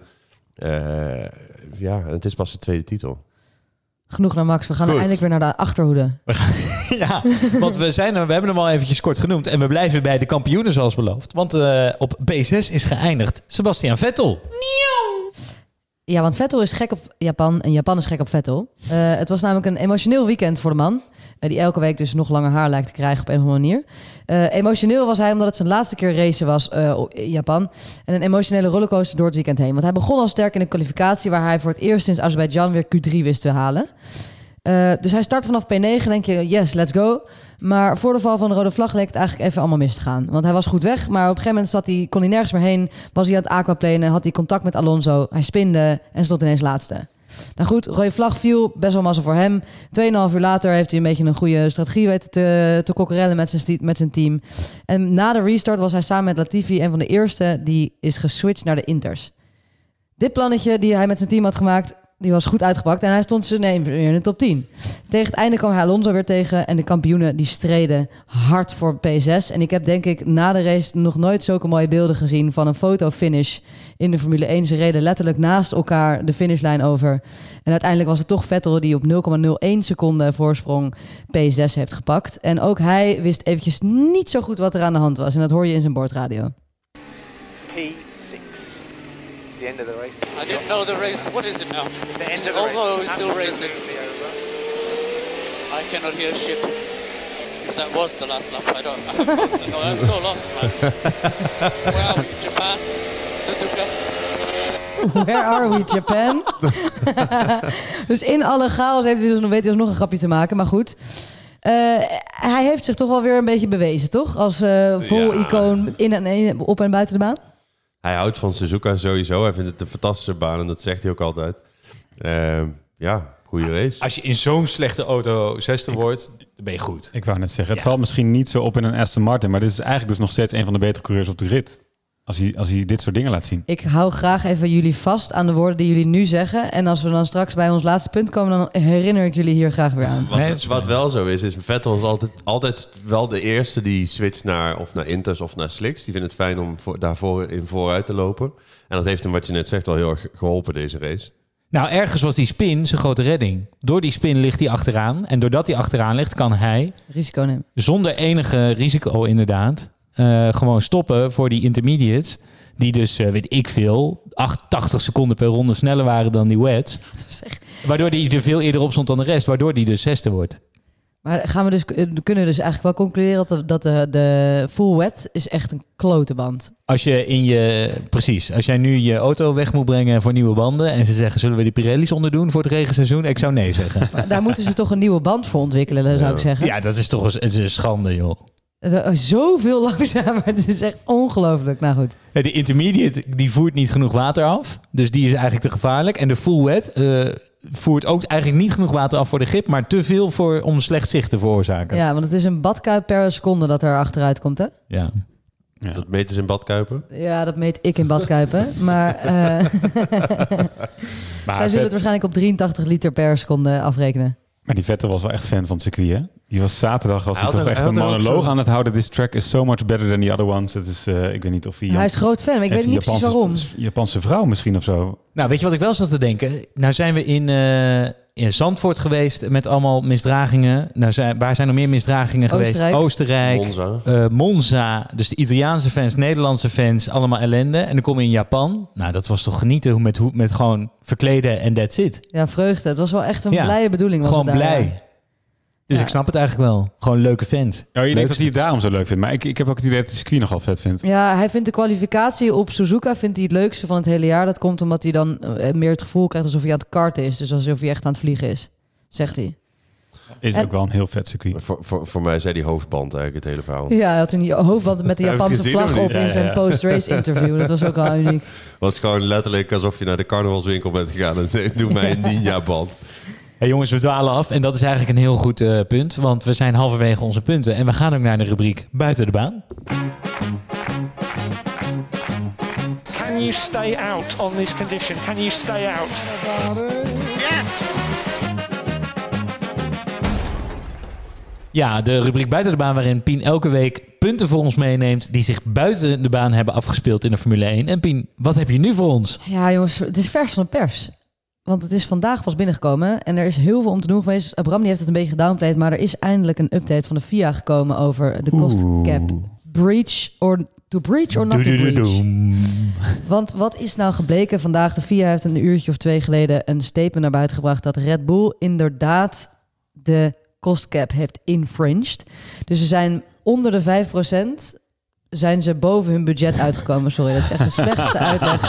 F: Eh, ja, het is pas de tweede titel.
G: Genoeg naar Max. We gaan eindelijk weer naar de achterhoede.
A: ja, want we, zijn er, we hebben hem al eventjes kort genoemd. En we blijven bij de kampioenen zoals beloofd. Want eh, op P6 is geëindigd Sebastian Vettel.
G: Ja, want Vettel is gek op Japan en Japan is gek op Vettel. Eh, het was namelijk een emotioneel weekend voor de man. eh, die elke week dus nog langer haar lijkt te krijgen op een of andere manier. Eh, emotioneel was hij omdat het zijn laatste keer racen was in Japan. En een emotionele rollercoaster door het weekend heen. Want hij begon al sterk in de kwalificatie... waar hij voor het eerst sinds Azerbeidzjan weer Q3 wist te halen. Eh, dus hij start vanaf P9 denk je, yes, let's go. Maar voor de val van de rode vlag leek het eigenlijk even allemaal mis te gaan. Want hij was goed weg, maar op een gegeven moment zat hij, kon hij nergens meer heen. Was hij aan het aquaplanen, had hij contact met Alonso. Hij spinde en stond ineens laatste. Nou goed, rode vlag viel, best wel massa voor hem. Tweeënhalf uur later heeft hij een beetje een goede strategie weten te, te kokkerellen met zijn, met zijn team. En na de restart was hij samen met Latifi een van de eerste die is geswitcht naar de Inters. Dit plannetje die hij met zijn team had gemaakt, die was goed uitgepakt. En hij stond neem weer in de top 10. Tegen het einde kwam hij Alonso weer tegen. En de kampioenen die streden hard voor P6. En ik heb denk ik na de race nog nooit zulke mooie beelden gezien... van een fotofinish in de Formule 1. Ze reden letterlijk naast elkaar de finishlijn over. En uiteindelijk was het toch Vettel die op 0,01 seconde voorsprong P6 heeft gepakt. En ook hij wist eventjes niet zo goed wat er aan de hand was. En dat hoor je in zijn bordradio.
M: P6. The end of the race.
I: I didn't know the race. What is it now?
M: The end
I: Is
M: of the
I: over or
M: race.
I: is still racing?
M: Over.
I: I cannot hear shit. If that was the last lap, I don't. I no, I'm so lost, man. Where are we? Japan? Suzuka?
G: Where are we, Japan? dus in alle chaos heeft hij dus, weet hij dus nog een grapje te maken, maar goed. Eh, hij heeft zich toch wel weer een beetje bewezen, toch? Als eh, vol
F: Ja.
G: icoon in en in, op en buiten de baan.
F: Hij houdt van Suzuka sowieso. Hij vindt het een fantastische baan en dat zegt hij ook altijd. Ehm, ja, goede race.
A: Als je in zo'n slechte auto zesde wordt, dan ben je goed.
H: Ik wou net zeggen, het valt misschien niet zo op in een Aston Martin, maar dit is eigenlijk dus nog steeds een van de betere coureurs op de rit. Als hij, als hij dit soort dingen laat zien.
G: Ik hou graag even jullie vast aan de woorden die jullie nu zeggen. En als we dan straks bij ons laatste punt komen, dan herinner ik jullie hier graag weer aan.
F: Wat, wat wel zo is, is Vettel is altijd, altijd wel de eerste die switcht naar of naar Inters of naar Slicks. Die vindt het fijn om voor, daarvoor in vooruit te lopen. En dat heeft hem, wat je net zegt, al heel erg geholpen deze race.
A: Nou, ergens was die spin zijn grote redding. Door die spin ligt hij achteraan. En doordat hij achteraan ligt, kan hij
G: Risico nemen.
A: zonder enige risico inderdaad... eh, gewoon stoppen voor die intermediates. Die dus, eh, weet ik veel, 88 seconden per ronde sneller waren dan die wets. Waardoor die er veel eerder op stond dan de rest. Waardoor die dus zesde wordt.
G: Maar gaan we dus, eh, kunnen we dus eigenlijk wel concluderen dat de, dat de, de full wet is echt een klote band.
A: Als je in je... Precies. Als jij nu je auto weg moet brengen voor nieuwe banden... en ze zeggen, zullen we de Pirelli's onderdoen voor het regenseizoen? Ik zou nee zeggen.
G: Maar daar moeten ze toch een nieuwe band voor ontwikkelen, zou ik zeggen.
A: Ja, dat is toch een, het is een schande, joh.
G: Het is Zoveel langzamer. Het is echt ongelooflijk. Nou goed.
A: Ja, de intermediate die voert niet genoeg water af. Dus die is eigenlijk te gevaarlijk. En de full wet eh, voert ook eigenlijk niet genoeg water af voor de grip, maar te veel voor, om slecht zicht te veroorzaken.
G: Ja, want het is een badkuip per seconde dat er achteruit komt, hè?
A: Ja.
F: Dat meten ze in badkuipen.
G: Ja, dat meet ik in badkuipen. maar eh zij zullen
H: Vet-
G: het waarschijnlijk op 83 liter per seconde afrekenen.
H: Maar die Vettel was wel echt fan van het circuit, hè? Die was zaterdag was
F: Hij
H: toch
F: er-
H: echt
F: hij
H: een monoloog aan het houden. This track is so much better than the other ones. Dat is, eh, ik weet niet of hij...
G: Hij is groot fan, maar ik weet niet precies
H: Japanse-
G: waarom.
H: Japanse vrouw misschien of zo.
A: Nou, weet je wat ik wel zat te denken? Nou zijn we in, eh, in Zandvoort geweest met allemaal misdragingen. Nou zijn, waar zijn er meer misdragingen
G: Oostenrijk.
A: geweest? Oostenrijk.
F: Monza.
A: eh, Monza. Dus de Italiaanse fans, Nederlandse fans, allemaal ellende. En dan kom je in Japan. Nou, dat was toch genieten hoe met, hoe, met gewoon verkleden en that's it.
G: Ja, vreugde. Het was wel echt een
A: Ja,
G: blije bedoeling. Was
A: Gewoon
G: het daar,
A: blij.
G: ja.
A: Dus
G: Ja.
A: ik snap het eigenlijk wel. Gewoon leuke fans.
H: Oh, je denkt dat hij het daarom zo leuk vindt. Maar ik, ik heb ook het idee dat hij het circuit nogal vet vindt.
G: Ja, hij vindt de kwalificatie op Suzuka vindt hij het leukste van het hele jaar. Dat komt omdat hij dan eh, meer het gevoel krijgt alsof hij aan het karten is. Dus alsof hij echt aan het vliegen is, zegt hij.
H: Is
G: En-
H: ook wel een heel vet circuit.
F: Voor, voor, voor mij zei die hoofdband eigenlijk het hele verhaal.
G: Ja, hij had een hoofdband met de Japanse vlag op in
F: Ja,
G: zijn
F: ja.
G: post-race interview. Dat was ook wel uniek.
F: was gewoon letterlijk alsof je naar de carnavalswinkel bent gegaan en zei, doe mij een ninja-band.
A: Hey jongens, we dwalen af. En dat is eigenlijk een heel goed eh, punt. Want we zijn halverwege onze punten. En we gaan ook naar de rubriek Buiten de Baan.
N: Can you stay out on this condition? Can you stay out?
A: Ja, de rubriek Buiten de Baan waarin Pien elke week punten voor ons meeneemt... die zich buiten de baan hebben afgespeeld in de Formule 1. En Pien, wat heb je nu voor ons?
G: Ja, jongens, het is vers van de pers. Want het is vandaag pas binnengekomen en er is heel veel om te doen geweest. Abram die heeft het een beetje gedownplayed, maar er is eindelijk een update van de FIA gekomen over de cost cap breach or to breach or not to breach. Want wat is nou gebleken vandaag? De FIA heeft een uurtje of twee geleden een statement naar buiten gebracht dat Red Bull inderdaad de cost cap heeft infringed. Dus ze zijn onder de 5% zijn ze boven hun budget uitgekomen. Sorry, dat is echt de slechtste uitleg.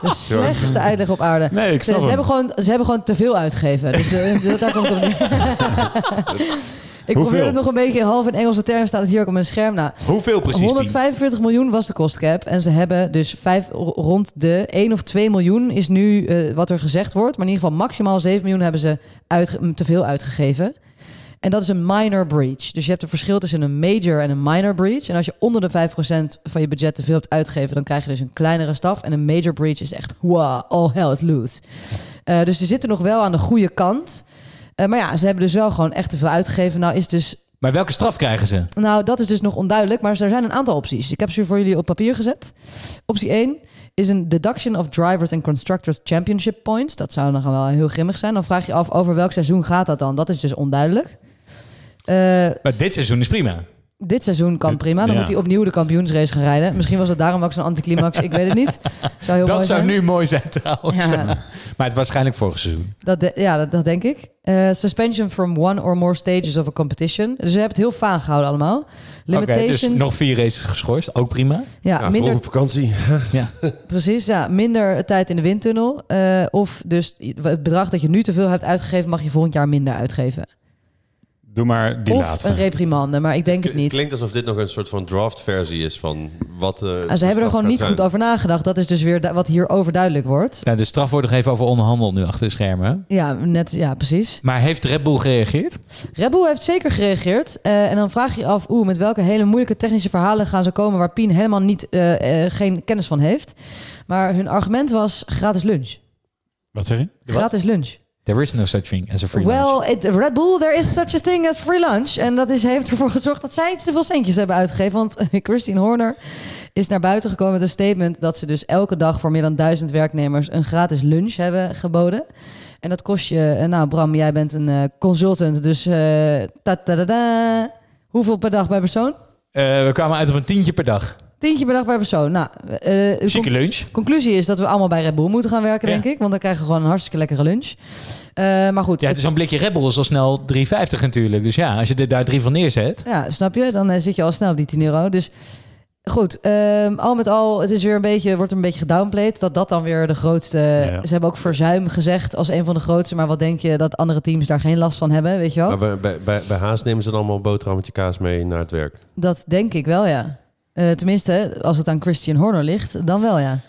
G: De slechtste uitleg op aarde.
H: Nee, ik
G: ze,
H: snap
G: ze, hebben gewoon, ze hebben gewoon te veel uitgegeven. Dus eh, daar komt het op neer. Ik
H: Hoeveel?
G: probeer het nog een beetje in half in Engelse termen. Staat het hier ook op mijn scherm. Nou,
A: Hoeveel precies, Pien?
G: 145 miljoen was de kostcap. En ze hebben dus vijf, rond de 1 of 2 miljoen is nu eh, wat er gezegd wordt. Maar in ieder geval maximaal 7 miljoen hebben ze te veel uitgegeven. En dat is een minor breach. Dus je hebt een verschil tussen een major en een minor breach. En als je onder de 5% van je budget te veel hebt uitgegeven... dan krijg je dus een kleinere staf. En een major breach is echt, wow, all hell is loose. Eh, dus ze zitten nog wel aan de goede kant. Eh, maar ja, ze hebben dus wel gewoon echt te veel uitgegeven. Nou is dus
A: Maar welke straf krijgen ze?
G: nou, dat is dus nog onduidelijk, maar er zijn een aantal opties. Ik heb ze voor jullie op papier gezet. Optie 1 is een deduction of drivers and constructors championship points. Dat zou dan wel heel grimmig zijn. Dan vraag je af over welk seizoen gaat dat dan? Dat is dus onduidelijk. Eh,
A: Maar dit seizoen is prima.
G: dit seizoen kan prima. Dan
A: Ja.
G: moet hij opnieuw de kampioensrace gaan rijden. Misschien was het daarom ook zo'n anticlimax. Ik weet het niet. Zou heel
A: dat
G: mooi
A: zou
G: zijn.
A: nu mooi zijn trouwens.
G: Ja.
A: Maar het waarschijnlijk vorig seizoen.
G: Dat de- ja, dat, dat denk ik. Eh, suspension from one or more stages of a competition. Dus ze hebben het heel vaag gehouden allemaal.
A: Oké,
G: Limitations.
A: dus nog vier races geschorst. Ook prima.
G: Ja, minder,
F: vroeg op vakantie.
A: Ja.
G: Precies, ja. Minder tijd in de windtunnel. Eh, of dus het bedrag dat je nu te veel hebt uitgegeven... mag je volgend jaar minder uitgeven.
H: Doe maar die
G: of
H: laatste.
G: een reprimande, maar ik denk het
F: Het
G: niet.
F: klinkt alsof dit nog een soort van draft-versie is van wat... eh,
G: Ah, ze hebben er gewoon niet
F: zijn.
G: goed over nagedacht. Dat is dus weer wat hier overduidelijk wordt.
A: Ja, de straf wordt nog even over onderhandeld nu achter de schermen.
G: Ja, net, ja, precies.
A: Maar heeft Red Bull gereageerd?
G: Red Bull heeft zeker gereageerd. Eh, en dan vraag je je af, oeh, met welke hele moeilijke technische verhalen gaan ze komen... waar Pien helemaal niet, eh, eh, geen kennis van heeft. Maar hun argument was gratis lunch.
H: Wat zeg je?
G: Gratis lunch.
A: There is no such thing as a free lunch.
G: Well, Red Bull, there is such a thing as free lunch. En dat is, heeft ervoor gezorgd dat zij iets te veel centjes hebben uitgegeven. Want Christine Horner is naar buiten gekomen met een statement... dat ze dus elke dag voor meer dan duizend werknemers... een gratis lunch hebben geboden. En dat kost je... eh, Nou, Bram, jij bent een eh, consultant, dus... eh ta-ta-da-da. Hoeveel per dag per persoon?
A: Eh, we kwamen uit op een tientje per dag.
G: Tientje per dag per persoon. Nou, eh,
A: Chique
G: con-
A: lunch.
G: conclusie is dat we allemaal bij Red Bull moeten gaan werken,
A: Ja.
G: denk ik. Want dan krijgen we gewoon een hartstikke lekkere lunch. Eh, maar goed,
A: Ja, het is zo'n blikje Red Bull is al snel 3,50 natuurlijk. Dus ja, als je dit daar drie van neerzet.
G: Ja, snap je? Dan zit je al snel op die 10 euro. Dus goed, ehm, al met al, het is weer een beetje, wordt een beetje gedownplayed. Dat dat dan weer de grootste...
F: Ja.
G: Ze hebben ook verzuim gezegd als een van de grootste. Maar wat denk je dat andere teams daar geen last van hebben, weet je wel?
F: Maar bij, bij, bij, bij Haas nemen ze dan allemaal een boterhammetje kaas mee naar het werk.
G: Dat denk ik wel, ja. Eh, tenminste, als het aan Christian Horner ligt, dan wel, ja.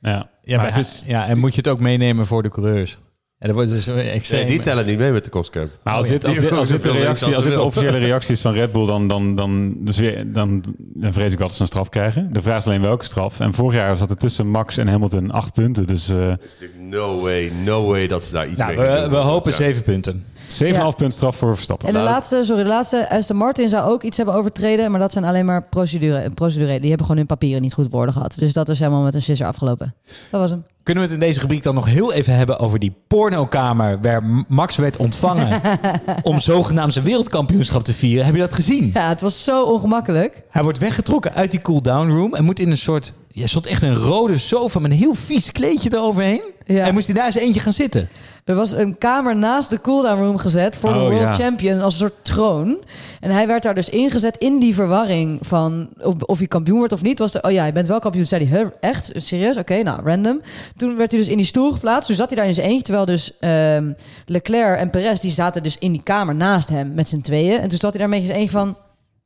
H: Ja,
A: Ja,
H: maar
A: maar
H: het is,
A: ja, en moet je het ook meenemen voor de coureurs? Ja, dat wordt dus extreem.
F: Nee, die tellen niet mee met de kostcap.
H: maar als
A: Oh,
H: dit, als dit, als dit de reactie, als dit de officiële reactie is van Red Bull, dan, dan, dan, dus weer, dan, dan vrees ik wel dat ze een straf krijgen. De vraag is alleen welke straf. En vorig jaar zat er tussen Max en Hamilton acht punten. Dus eh 7,5
F: is natuurlijk no way, no way dat ze daar iets
A: Nou,
F: mee
A: we,
F: doen.
A: we hopen
F: Ja.
A: zeven punten.
G: Ja.
H: punt straf voor Verstappen.
G: En de
F: Nou,
G: laatste, sorry, de laatste, Aston Martin zou ook iets hebben overtreden, maar dat zijn alleen maar procedure, procedurele. Die hebben gewoon hun papieren niet goed op orde gehad. Dus dat is helemaal met een sisser afgelopen. Dat was hem.
A: Kunnen we het in deze rubriek dan nog heel even hebben over die pornokamer waar Max werd ontvangen om zogenaamd zijn wereldkampioenschap te vieren? Heb je dat gezien?
G: Ja, het was zo ongemakkelijk.
A: Hij wordt weggetrokken uit die cool-down room en moet in een soort... Ja, stond echt een rode sofa met een heel vies kleedje eroverheen. En moest hij daar eens eentje gaan zitten.
G: Er was een kamer naast de cooldown room gezet voor de
A: Oh,
G: World
A: ja.
G: Champion als een soort troon. En hij werd daar dus ingezet in die verwarring van of, of hij kampioen wordt of niet. Was de, oh ja, je bent wel kampioen. Toen zei hij, "Huh, echt? Serieus? Oké, nou, random. Toen werd hij dus in die stoel geplaatst. Toen zat hij daar in zijn eentje. Terwijl dus ehm, Leclerc en Perez, die zaten dus in die kamer naast hem met z'n tweeën. En toen zat hij daar met zijn eentje van...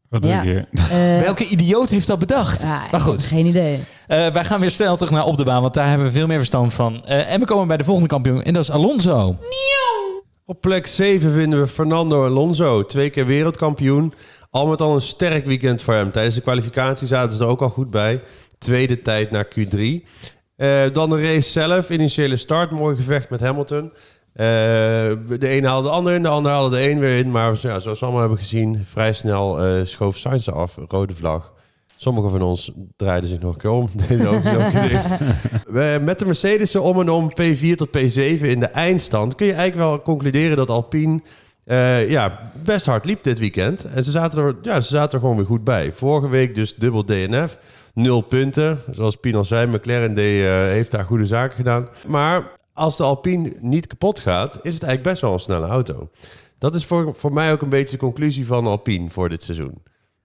H: Wat doe ik hier?
G: eh,
A: Welke idioot heeft dat bedacht?
G: ja,
A: maar goed.
G: Geen idee.
A: Eh, wij gaan weer snel terug naar op de baan, want daar hebben we veel meer verstand van. Eh, en we komen bij de volgende kampioen en dat is Alonso.
F: Op plek 7 vinden we Fernando Alonso. Twee keer wereldkampioen. Al met al een sterk weekend voor hem. Tijdens de kwalificatie zaten ze er ook al goed bij. Tweede tijd naar Q3. Eh, dan de race zelf. Initiële start. Mooi gevecht met Hamilton. De een haalde de ander in. De ander haalde de een weer in. Maar ja, zoals we allemaal hebben gezien. Vrij snel eh, schoof Sainz af. Rode vlag. Sommigen van ons draaiden zich nog een keer om. Met de Mercedes om en om P4 tot P7 in de eindstand... kun je eigenlijk wel concluderen dat Alpine eh, ja, best hard liep dit weekend. En ze zaten, er, ja, ze zaten er gewoon weer goed bij. Vorige week dus dubbel DNF. Nul punten. Zoals Pien al zei, McLaren eh, heeft daar goede zaken gedaan. Maar als de Alpine niet kapot gaat... is het eigenlijk best wel een snelle auto. Dat is voor, voor mij ook een beetje de conclusie van Alpine voor dit seizoen.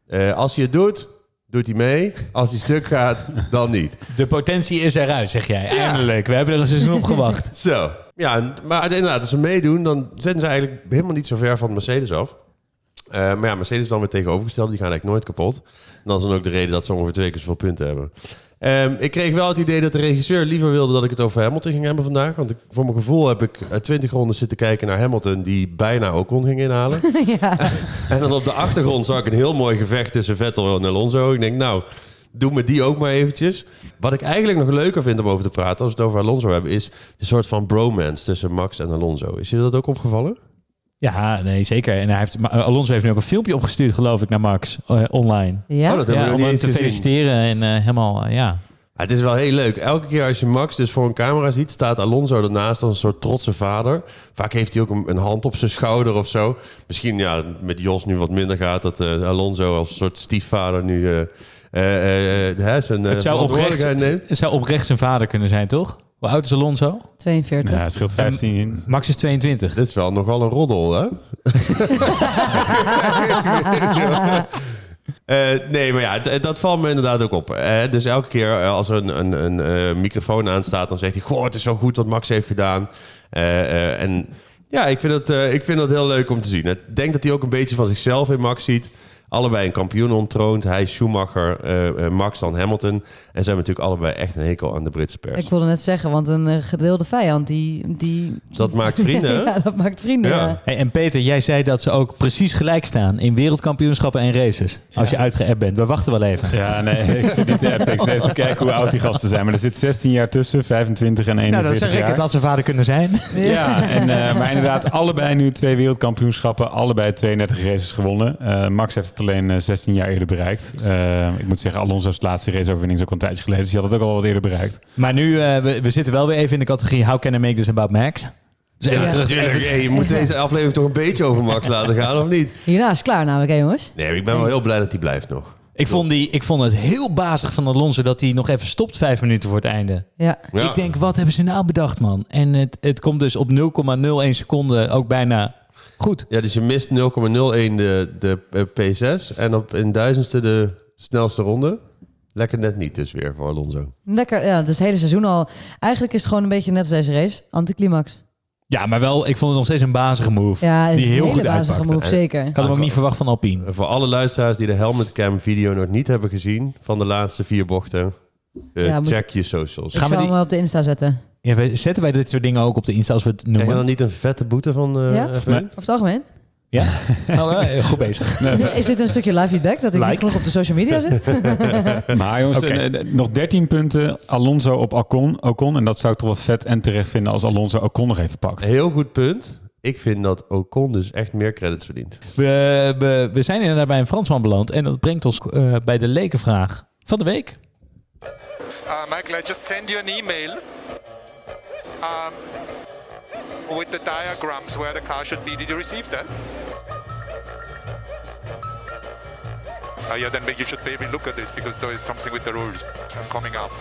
F: Eh, als hij het doet, doet hij mee. Als hij stuk gaat, dan niet.
A: De potentie is eruit, zeg jij. Eindelijk. We hebben er een seizoen op gewacht.
F: Zo. Ja, maar inderdaad, als ze meedoen, dan zijn ze eigenlijk helemaal niet zo ver van Mercedes af. Eh, maar ja, Mercedes is dan weer tegenovergesteld. Die gaan eigenlijk nooit kapot. En dat is dan ook de reden dat ze ongeveer twee keer zoveel punten hebben. Ehm, ik kreeg wel het idee dat de regisseur liever wilde dat ik het over Hamilton ging hebben vandaag. Want ik, voor mijn gevoel heb ik eh, 20 ronden zitten kijken naar Hamilton... die bijna Ocon ging inhalen.
G: ja.
F: En dan op de achtergrond zag ik een heel mooi gevecht tussen Vettel en Alonso. Ik denk, nou, doe me die ook maar eventjes. Wat ik eigenlijk nog leuker vind om over te praten, als we het over Alonso hebben, is de soort van bromance tussen Max en Alonso. Is je dat ook opgevallen?
A: Ja, nee, zeker. En hij heeft, maar Alonso heeft nu ook een filmpje opgestuurd, geloof ik, naar Max eh, online.
G: Ja?
F: Oh, dat hebben we nog
A: om hem te feliciteren en eh, helemaal, eh, ja.
F: Het is wel heel leuk. Elke keer als je Max dus voor een camera ziet, staat Alonso ernaast als een soort trotse vader. Vaak heeft hij ook een, een hand op zijn schouder of zo. Misschien ja, met Jos nu wat minder gaat, dat eh, Alonso als een soort stiefvader nu eh, eh, eh, hè, zijn eh,
A: Het zou, oprecht,
F: neemt.
A: het zou oprecht zijn vader kunnen zijn, toch? Hoe oud is Alonso?
G: 42.
H: Ja, scheelt 15 in.
A: Max is 22.
F: Dit is wel nogal een roddel, hè? Eh, nee, maar ja, d- dat valt me inderdaad ook op. Eh, dus elke keer eh, als er een, een, een eh, microfoon aanstaat, dan zegt hij: Goh, het is zo goed wat Max heeft gedaan. Eh, eh, en ja, ik vind, het, eh, ik vind het heel leuk om te zien. Ik denk dat hij ook een beetje van zichzelf in Max ziet. Allebei een kampioen ontroond. Hij Schumacher, eh, eh, Max dan Hamilton. En ze hebben natuurlijk allebei echt een hekel aan de Britse pers.
G: Ik wilde net zeggen, want een eh, gedeelde vijand, die... die...
F: Dat maakt vrienden,
G: ja, dat maakt vrienden,
F: Ja.
G: ja.
A: Hey, en Peter, jij zei dat ze ook precies gelijk staan in wereldkampioenschappen en races. Als je uitgeappt bent. We wachten wel even.
H: Ja, nee, ik zit niet te appen. Ik zit even te kijken hoe oud die gasten zijn. Maar er zit 16 jaar tussen, 25 en
A: Nou,
H: 41
A: dat zeg ik
H: jaar.
A: het als ze vader kunnen zijn.
H: Ja, en, eh, maar inderdaad, allebei nu twee wereldkampioenschappen. Allebei 32 races gewonnen. Eh, Max heeft alleen eh, 16 jaar eerder bereikt. Eh, ik moet zeggen, Alonso's laatste raceoverwinning is ook een tijdje geleden. Dus die had het ook al wat eerder bereikt.
A: Maar nu, eh, we, we zitten wel weer even in de categorie How can I make this about Max? Dus even
G: Ja.
A: terug.
F: Tuurlijk,
A: Even,
F: hey, je moet deze aflevering toch een beetje over Max laten gaan, of niet?
G: Hierna is het klaar namelijk, hè jongens?
F: Nee, ik ben wel heel blij dat hij blijft nog.
A: ik, vond die, ik vond het heel bazig van Alonso dat hij nog even stopt vijf minuten voor het einde.
G: Ja.
F: Ja.
A: Ik denk, wat hebben ze nou bedacht, man? En het, het komt dus op 0,01 seconden ook bijna goed.
F: Ja, dus je mist 0,01 de, de eh, P6 en op een duizendste de snelste ronde. Lekker net niet dus weer voor Alonso.
G: Lekker, ja, dus het hele seizoen al. Eigenlijk is het gewoon een beetje net als deze race. Anticlimax.
A: Ja, maar wel, ik vond het nog steeds een bazige move.
G: Ja,
A: die heel
G: een hele
A: goed
G: bazige
A: uitpakte.
G: move, zeker.
A: Ik had hem ook niet verwacht van Alpine.
F: En voor alle luisteraars die de Helmet Cam video nog niet hebben gezien van de laatste vier bochten, eh,
G: Ja,
F: check je socials.
G: Ik
A: Gaan we die-
G: hem op de Insta zetten.
A: Ja, we- zetten wij dit soort dingen ook op de Insta als we het
F: Krijg je
A: noemen?
F: dan niet een vette boete van eh
G: Ja?
F: F1?
A: Nee.
G: Over het algemeen.
A: Ja? Oh, eh, goed bezig.
G: Is dit een stukje live feedback? Dat ik
A: Like.
G: niet genoeg op de social media zit?
H: Maar jongens, eh, nog 13 punten Alonso op Ocon, Ocon. En dat zou ik toch wel vet en terecht vinden als Alonso Ocon nog even pakt.
F: Heel goed punt. Ik vind dat Ocon dus echt meer credits verdient.
A: We, we, we zijn inderdaad bij een Fransman beland. En dat brengt ons eh, bij de lekenvraag van de week.
D: Uh, Michael, I just send you an email
O: um, with the diagrams where the car should be. Did you receive that? Uh, yeah, then you should maybe look at this because there is something with the rules coming up.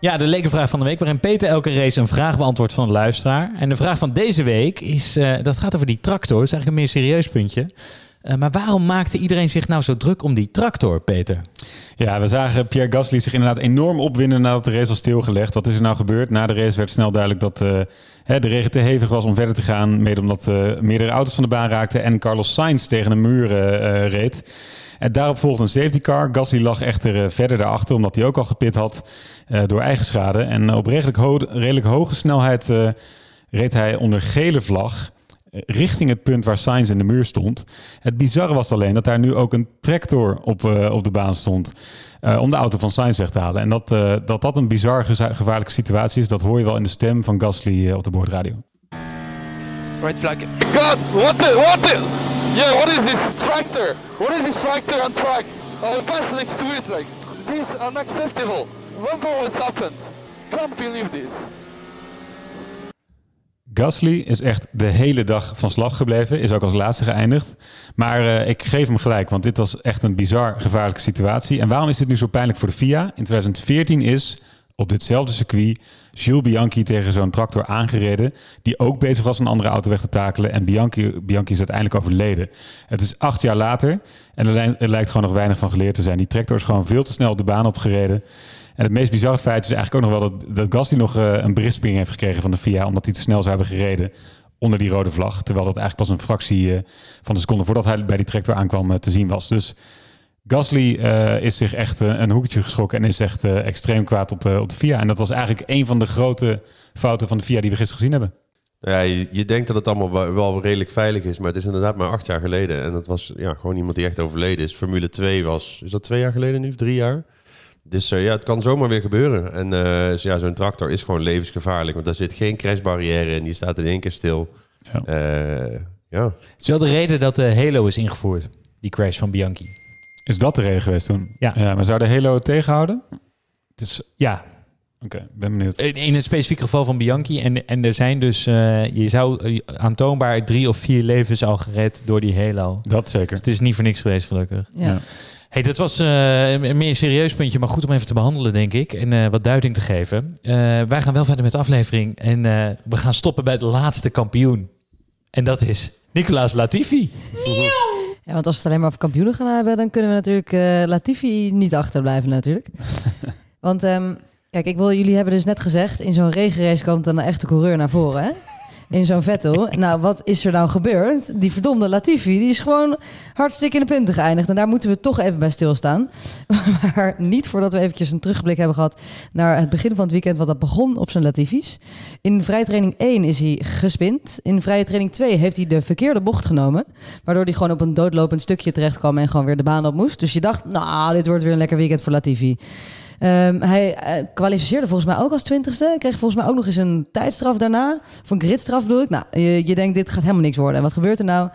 A: Ja, de lekenvraag van de week, waarin Peter elke race een vraag beantwoordt van een luisteraar. En de vraag van deze week is, eh, dat gaat over die tractor. Dat is eigenlijk een meer serieus puntje. Eh, maar waarom maakte iedereen zich nou zo druk om die tractor, Peter?
H: Ja, we zagen Pierre Gasly zich inderdaad enorm opwinden nadat de race was stilgelegd. Wat is er nou gebeurd? Na de race werd snel duidelijk dat eh, de regen te hevig was om verder te gaan. Mede omdat eh, meerdere auto's van de baan raakten en Carlos Sainz tegen een muur reed. En daarop volgde een safety car. Gasly lag echter verder daarachter, omdat hij ook al gepit had door eigen schade. En op redelijk, redelijk hoge snelheid reed hij onder gele vlag richting het punt waar Sainz in de muur stond. Het bizarre was alleen dat daar nu ook een tractor op, eh, op de baan stond eh, om de auto van Sainz weg te halen. En dat eh, dat, dat een bizar gevaarlijke situatie is, dat hoor je wel in de stem van Gasly op de boordradio.
B: Red flag.
E: God, what the, what the? Yeah, what is this tractor? What is this tractor on track? Uh, pass next to it, like, this is unacceptable. Remember what's happened. Can't believe this.
H: Gasly is echt de hele dag van slag gebleven. Is ook als laatste geëindigd. Maar eh, ik geef hem gelijk, want dit was echt een bizar gevaarlijke situatie. En waarom is dit nu zo pijnlijk voor de FIA? In 2014 is op ditzelfde circuit Jules Bianchi tegen zo'n tractor aangereden. Die ook bezig was een andere auto weg te takelen. En Bianchi, Bianchi is uiteindelijk overleden. Het is acht jaar later. En er, lij- er lijkt gewoon nog weinig van geleerd te zijn. Die tractor is gewoon veel te snel op de baan opgereden. En het meest bizarre feit is eigenlijk ook nog wel dat, dat Gasly nog eh, een berisping heeft gekregen van de FIA. Omdat hij te snel zou hebben gereden onder die rode vlag. Terwijl dat eigenlijk pas een fractie eh, van de seconde voordat hij bij die tractor aankwam eh, te zien was. Dus Gasly is zich echt een hoekje geschrokken en is echt extreem kwaad op, op de FIA. En dat was eigenlijk een van de grote fouten van de FIA die we gisteren gezien hebben.
F: Ja, je, denkt dat het allemaal wel, redelijk veilig is, maar het is inderdaad maar acht jaar geleden. En dat was ja, gewoon iemand die echt overleden is. Formule 2 was, is dat twee jaar geleden nu? Drie jaar? Dus eh, ja, het kan zomaar weer gebeuren. En eh, dus ja, zo'n tractor is gewoon levensgevaarlijk, want daar zit geen crashbarrière in. Die staat in één keer stil.
H: Ja.
F: Eh, ja.
A: Het is wel de reden dat de Halo is ingevoerd, die crash van Bianchi.
H: Is dat de reden geweest toen?
A: Ja.
H: ja maar zou de Halo het tegenhouden? Het is...
A: Ja,
H: Oké, ben benieuwd.
A: In, in het specifieke geval van Bianchi. En, en er zijn dus, eh, je zou aantoonbaar drie of vier levens al gered door die Halo.
H: Dat zeker.
A: Dus het is niet voor niks geweest, gelukkig.
G: Ja. Ja.
A: Hey, dat was eh, een meer serieus puntje, maar goed om even te behandelen, denk ik. En eh, wat duiding te geven. Eh, wij gaan wel verder met de aflevering. En we gaan stoppen bij de laatste kampioen. En dat is Nicolaas Latifi.
G: Ja, want als we het alleen maar over kampioenen gaan hebben, dan kunnen we natuurlijk Latifi niet achterblijven natuurlijk. want ehm, kijk, ik wil jullie hebben dus net gezegd, in zo'n regenrace komt dan een echte coureur naar voren, hè? In zo'n Vettel. Nou, wat is er nou gebeurd? Die verdomde Latifi, die is gewoon hartstikke in de punten geëindigd. En daar moeten we toch even bij stilstaan. maar niet voordat we eventjes een terugblik hebben gehad naar het begin van het weekend, wat dat begon op zijn Latifi's. In vrije training 1 is hij gespind. In vrije training 2 heeft hij de verkeerde bocht genomen. Waardoor hij gewoon op een doodlopend stukje terecht kwam en gewoon weer de baan op moest. Dus je dacht, nou, dit wordt weer een lekker weekend voor Latifi. Ehm, hij eh, kwalificeerde volgens mij ook als twintigste. Kreeg volgens mij ook nog eens een tijdstraf daarna. Of een gridstraf bedoel ik. Nou, je, je denkt, dit gaat helemaal niks worden. En wat gebeurt er nou?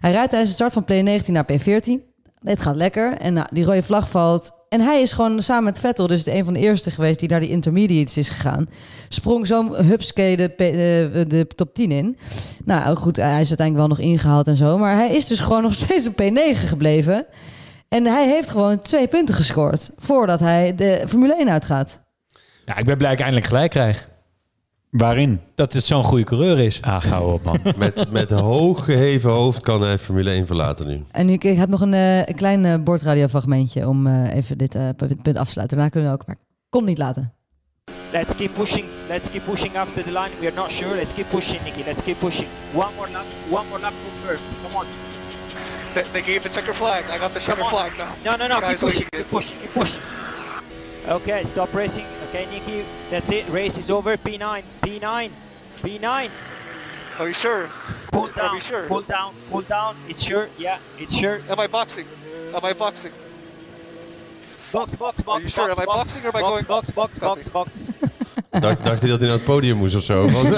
G: Hij rijdt tijdens de start van P19 naar P14. Dit gaat lekker. En nou, die rode vlag valt. En hij is gewoon samen met Vettel, dus een van de eerste geweest die naar die intermediates is gegaan. Sprong zo hupske de, de, de top 10 in. Nou goed, hij is uiteindelijk wel nog ingehaald en zo. Maar hij is dus gewoon nog steeds op P9 gebleven. En hij heeft gewoon twee punten gescoord voordat hij de Formule 1 uitgaat.
A: Ja, ik ben blij dat ik eindelijk gelijk krijg.
H: Waarin?
A: Dat het zo'n goede coureur is.
H: Ah, gauw op man.
F: Met, met hoog geheven hoofd kan hij Formule 1 verlaten nu.
G: En ik, ik heb nog een, eh, een klein eh, bordradiofragmentje om eh, even dit punt punt af te sluiten. Daarna kunnen we ook, maar kom niet laten.
M: Let's keep pushing. Let's keep pushing after the line. We are not sure. Let's keep pushing, Nicky. Let's keep pushing. One more lap. One more lap confirmed. Come on.
O: They, they gave the checker flag. I got the checker flag now.
M: No, no, no.
O: Guys,
M: Keep pushing. Keep pushing. Keep pushing. Okay, stop racing. Okay, Nikki, That's it. Race is over. P9. P9. P9.
O: Are you sure?
M: Pull
O: Are
M: down.
O: we sure?
M: Pull down. Pull down. It's sure. Yeah, it's sure.
O: Am I boxing? Am I boxing?
M: Box, box, box.
O: Are you sure?
M: box,
O: Am I
M: box,
O: boxing or am I going-
M: Box, box,
O: Copy.
M: box, box.
F: Dacht, dacht hij dat hij naar het podium moest of zo? Want-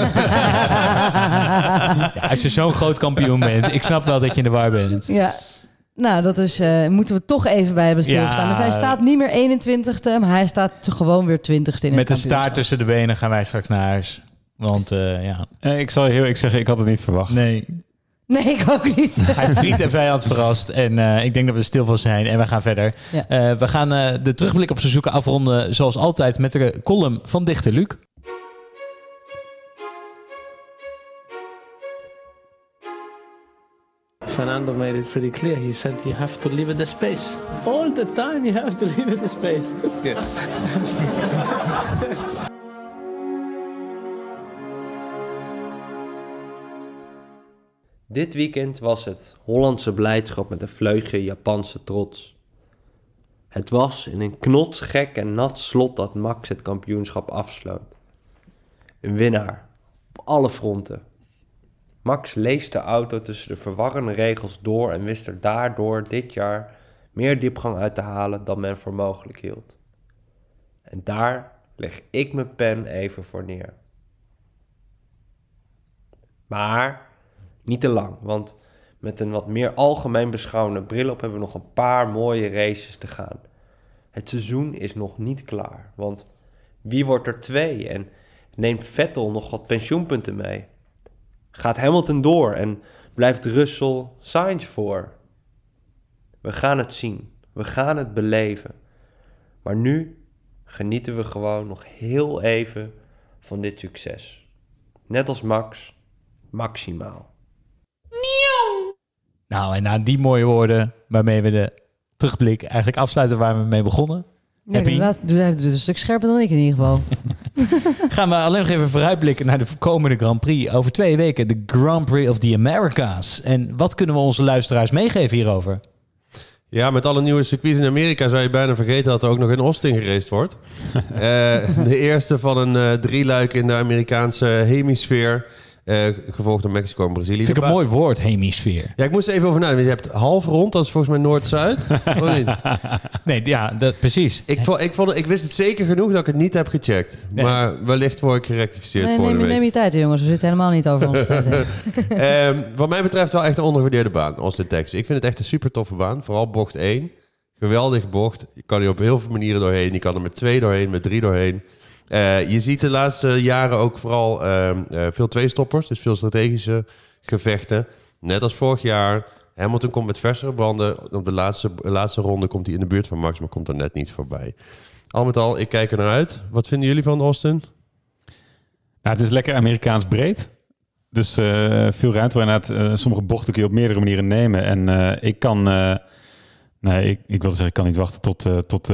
A: Ja, als je zo'n groot kampioen bent, ik snap wel dat je in de war bent.
G: Ja, Nou, dat is, eh, moeten we toch even bij hebben stilgestaan.
A: Ja.
G: Dus hij staat niet meer 21ste, maar hij staat gewoon weer 20ste in
A: Met
G: het
A: de staart tussen de benen gaan wij straks naar huis. Want eh, ja.
H: Eh, ik zal heel ik zeggen, ik had het niet verwacht.
A: Nee.
G: Nee, ik ook niet.
A: Hij heeft vriend en vijand verrast. En eh, ik denk dat we er stil van zijn. En we gaan verder.
G: Ja.
A: Eh, we gaan eh, de terugblik op seizoen afronden. Zoals altijd met de column van Dichter Luc.
P: Fernando made it pretty clear. He said you have to leave it the space. All the time you have to leave it the space.
Q: Dit weekend was het Hollandse blijdschap met een vleugje Japanse trots. Het was in een knotsgek en nat slot dat Max het kampioenschap afsloot. Een winnaar, op alle fronten. Max leest de auto tussen de verwarrende regels door en wist er daardoor dit jaar meer diepgang uit te halen dan men voor mogelijk hield. En daar leg ik mijn pen even voor neer. Maar niet te lang, want met een wat meer algemeen beschouwende bril op hebben we nog een paar mooie races te gaan. Het seizoen is nog niet klaar, want wie wordt er twee en neemt Vettel nog wat pensioenpunten mee? Gaat Hamilton door en blijft Russell Sainz voor? We gaan het zien, we gaan het beleven. Maar nu genieten we gewoon nog heel even van dit succes. Net als Max, maximaal.
A: Nou, en na die mooie woorden waarmee we de terugblik eigenlijk afsluiten waar we mee begonnen.
G: Ja,
A: Happy?
G: inderdaad. Doe het een stuk scherper dan ik in ieder geval.
A: Gaan we alleen nog even vooruitblikken naar de komende Grand Prix. Over twee weken de Grand Prix of the Americas. En wat kunnen we onze luisteraars meegeven hierover?
F: Ja, met alle nieuwe circuits in Amerika zou je bijna vergeten dat er ook nog in Austin geraced wordt. Eh, de eerste van een eh drieluik in de Amerikaanse hemisfeer. Eh, gevolgd door Mexico en Brazilië.
A: Vind ik een mooi woord, hemisfeer.
F: Ja, ik moest er even over nadenken. Je hebt half rond, dat is volgens mij Noord-Zuid.
A: Nee, ja, dat, precies.
F: Ik, vond, ik, vond, ik wist het zeker genoeg dat ik het niet heb gecheckt.
A: Nee.
F: Maar wellicht word ik gerectificeerd
G: Nee,
F: voor
G: neem,
F: de week.
G: neem je tijd, jongens. We zitten helemaal niet over onze tijd.
F: Ehm, wat mij betreft wel echt een ondergewaardeerde baan, Austin, Texas. Ik vind het echt een super toffe baan. Vooral bocht 1. Geweldige bocht. Je kan er op heel veel manieren doorheen. Je kan er met twee doorheen, met drie doorheen. Eh, je ziet de laatste jaren ook vooral ehm, eh, veel tweestoppers. Dus veel strategische gevechten. Net als vorig jaar. Hamilton komt met versere banden. Op de laatste, laatste ronde komt hij in de buurt van Max, maar komt er net niet voorbij. Al met al, ik kijk er naar uit. Wat vinden jullie van Austin?
H: Nou, het is lekker Amerikaans breed. Dus eh, veel ruimte inderdaad sommige bochten kun je op meerdere manieren nemen. En ik kan, nee, ik, ik wilde zeggen, ik kan niet wachten tot, eh, tot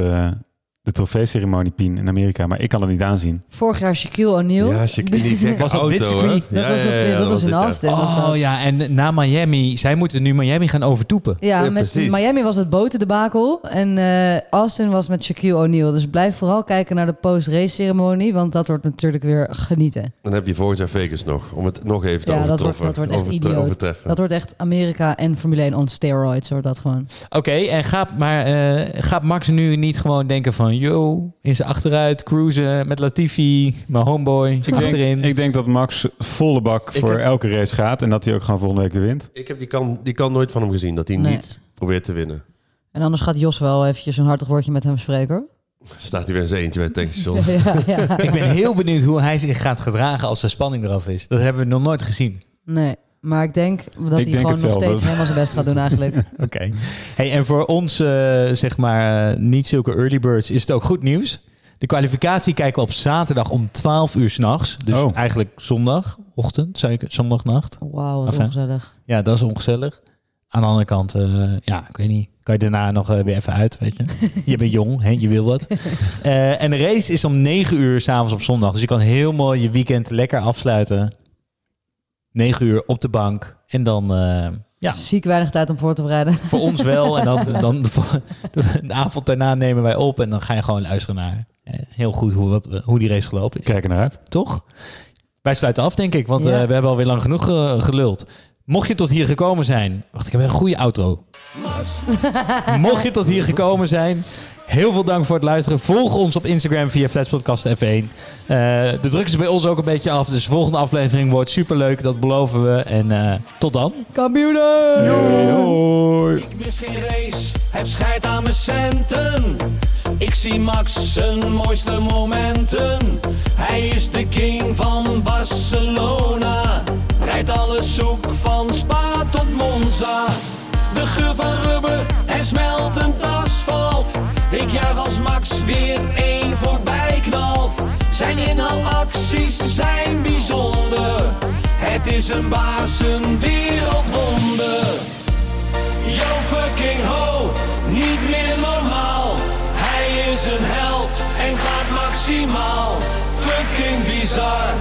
H: de trofeeceremonie Pien in Amerika. Maar ik kan het niet aanzien.
G: Vorig jaar Shaquille O'Neal.
F: Ja, Shaquille, die gekke
A: Was dat
F: auto,
A: dit circuit?
G: Dat was op- ja, dat was in. Austin. dat.
A: Oh ja, en na Miami. Zij moeten nu Miami gaan overtoepen.
G: Ja,
F: Ja,
G: met
F: precies.
G: Miami was het botendebakel en eh, Austin was met Shaquille O'Neal. Dus blijf vooral kijken naar de post-race ceremonie, want dat wordt natuurlijk weer genieten.
F: Dan heb je volgend jaar Vegas nog, om het nog even te
G: Ja, dat wordt, dat wordt echt idioot.
F: overtreffen.
G: Dat wordt echt Amerika en Formule 1 on steroids, wordt dat gewoon.
A: Oké, en gaat, maar, eh, gaat Max nu niet gewoon denken van... yo, in zijn achteruit, cruisen met Latifi, mijn homeboy,
H: Ik
A: achterin.
H: denk, ik denk dat Max volle bak voor
F: heb-
H: elke race gaat. En dat hij ook gewoon volgende week wint.
F: Ik heb die kan, die kan nooit van hem gezien, dat hij
G: Nee.
F: niet probeert te winnen.
G: En anders gaat Jos wel eventjes een hartig woordje met hem spreken. hoor.
F: Staat hij weer zijn eentje bij het tankstation.
G: ja, ja.
A: Ik ben heel benieuwd hoe hij zich gaat gedragen als de spanning eraf is. Dat hebben we nog nooit gezien.
G: Nee, maar ik denk dat hij
H: denk
G: gewoon nog steeds helemaal zijn best gaat doen eigenlijk.
A: Oké. Hey, en voor ons, eh, zeg maar, eh, niet zulke early birds, is het ook goed nieuws. De kwalificatie kijken we op zaterdag om 12 uur s'nachts. Dus
H: Oh.
A: eigenlijk zondagochtend, zeker, zondagnacht.
G: Wauw, wat
A: Enfin.
G: ongezellig.
A: Ja, dat is ongezellig. Aan de andere kant, eh, ja, ik weet niet. Kan je daarna nog weer even uit, weet je. je bent jong, hè, je wil wat. Eh, en de race is om 9 uur s'avonds op zondag. Dus je kan heel mooi je weekend lekker afsluiten. 9 uur op de bank. En dan, eh, ja,
G: Ziek weinig tijd om voor te bereiden.
A: voor ons wel. En dan, dan de, de avond daarna nemen wij op. En dan ga je gewoon luisteren naar eh, heel goed hoe, wat, hoe die race gelopen is.
H: Kijk er naar uit.
A: Toch? Wij sluiten af, denk ik. Want
G: Ja.
A: eh, we hebben alweer lang genoeg eh, geluld. Mocht je tot hier gekomen zijn... Wacht, ik heb een goede outro. Mocht je tot hier gekomen zijn... Heel veel dank voor het luisteren. Volg ons op Instagram via Flatspodcast F1. Eh, de druk is bij ons ook een beetje af. Dus de volgende aflevering wordt superleuk. Dat beloven we. En eh, tot dan.
G: Kampioenen!
A: Hoi.
R: mis geen race, heb scheid aan mijn centen. Ik zie Max zijn mooiste momenten. Hij is de king van Barcelona. Rijdt alles zoek van Spa tot Monza. De geur van rubber en smeltend. Ik juich als Max weer één voorbij knalt. Zijn inhaalacties zijn bijzonder. Het is een baas, een wereldwonder. Yo fucking ho, niet meer normaal. Hij is een held en gaat maximaal. Fucking bizar,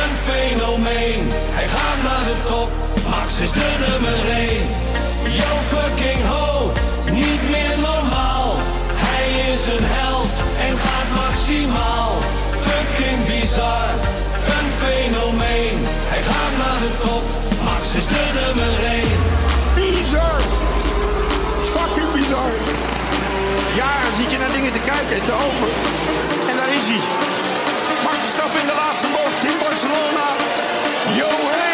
R: een fenomeen. Hij gaat naar de top, Max is de nummer 1. Yo fucking ho, niet meer normaal is een held en gaat maximaal. Fucking bizar, een fenomeen. Hij gaat naar de top, Max is de nummer 1.
D: Bizar! Fucking bizar! Jaren zit je naar dingen te kijken en te open. En daar is hij. Max stap in de laatste boot, in Barcelona. Jongen!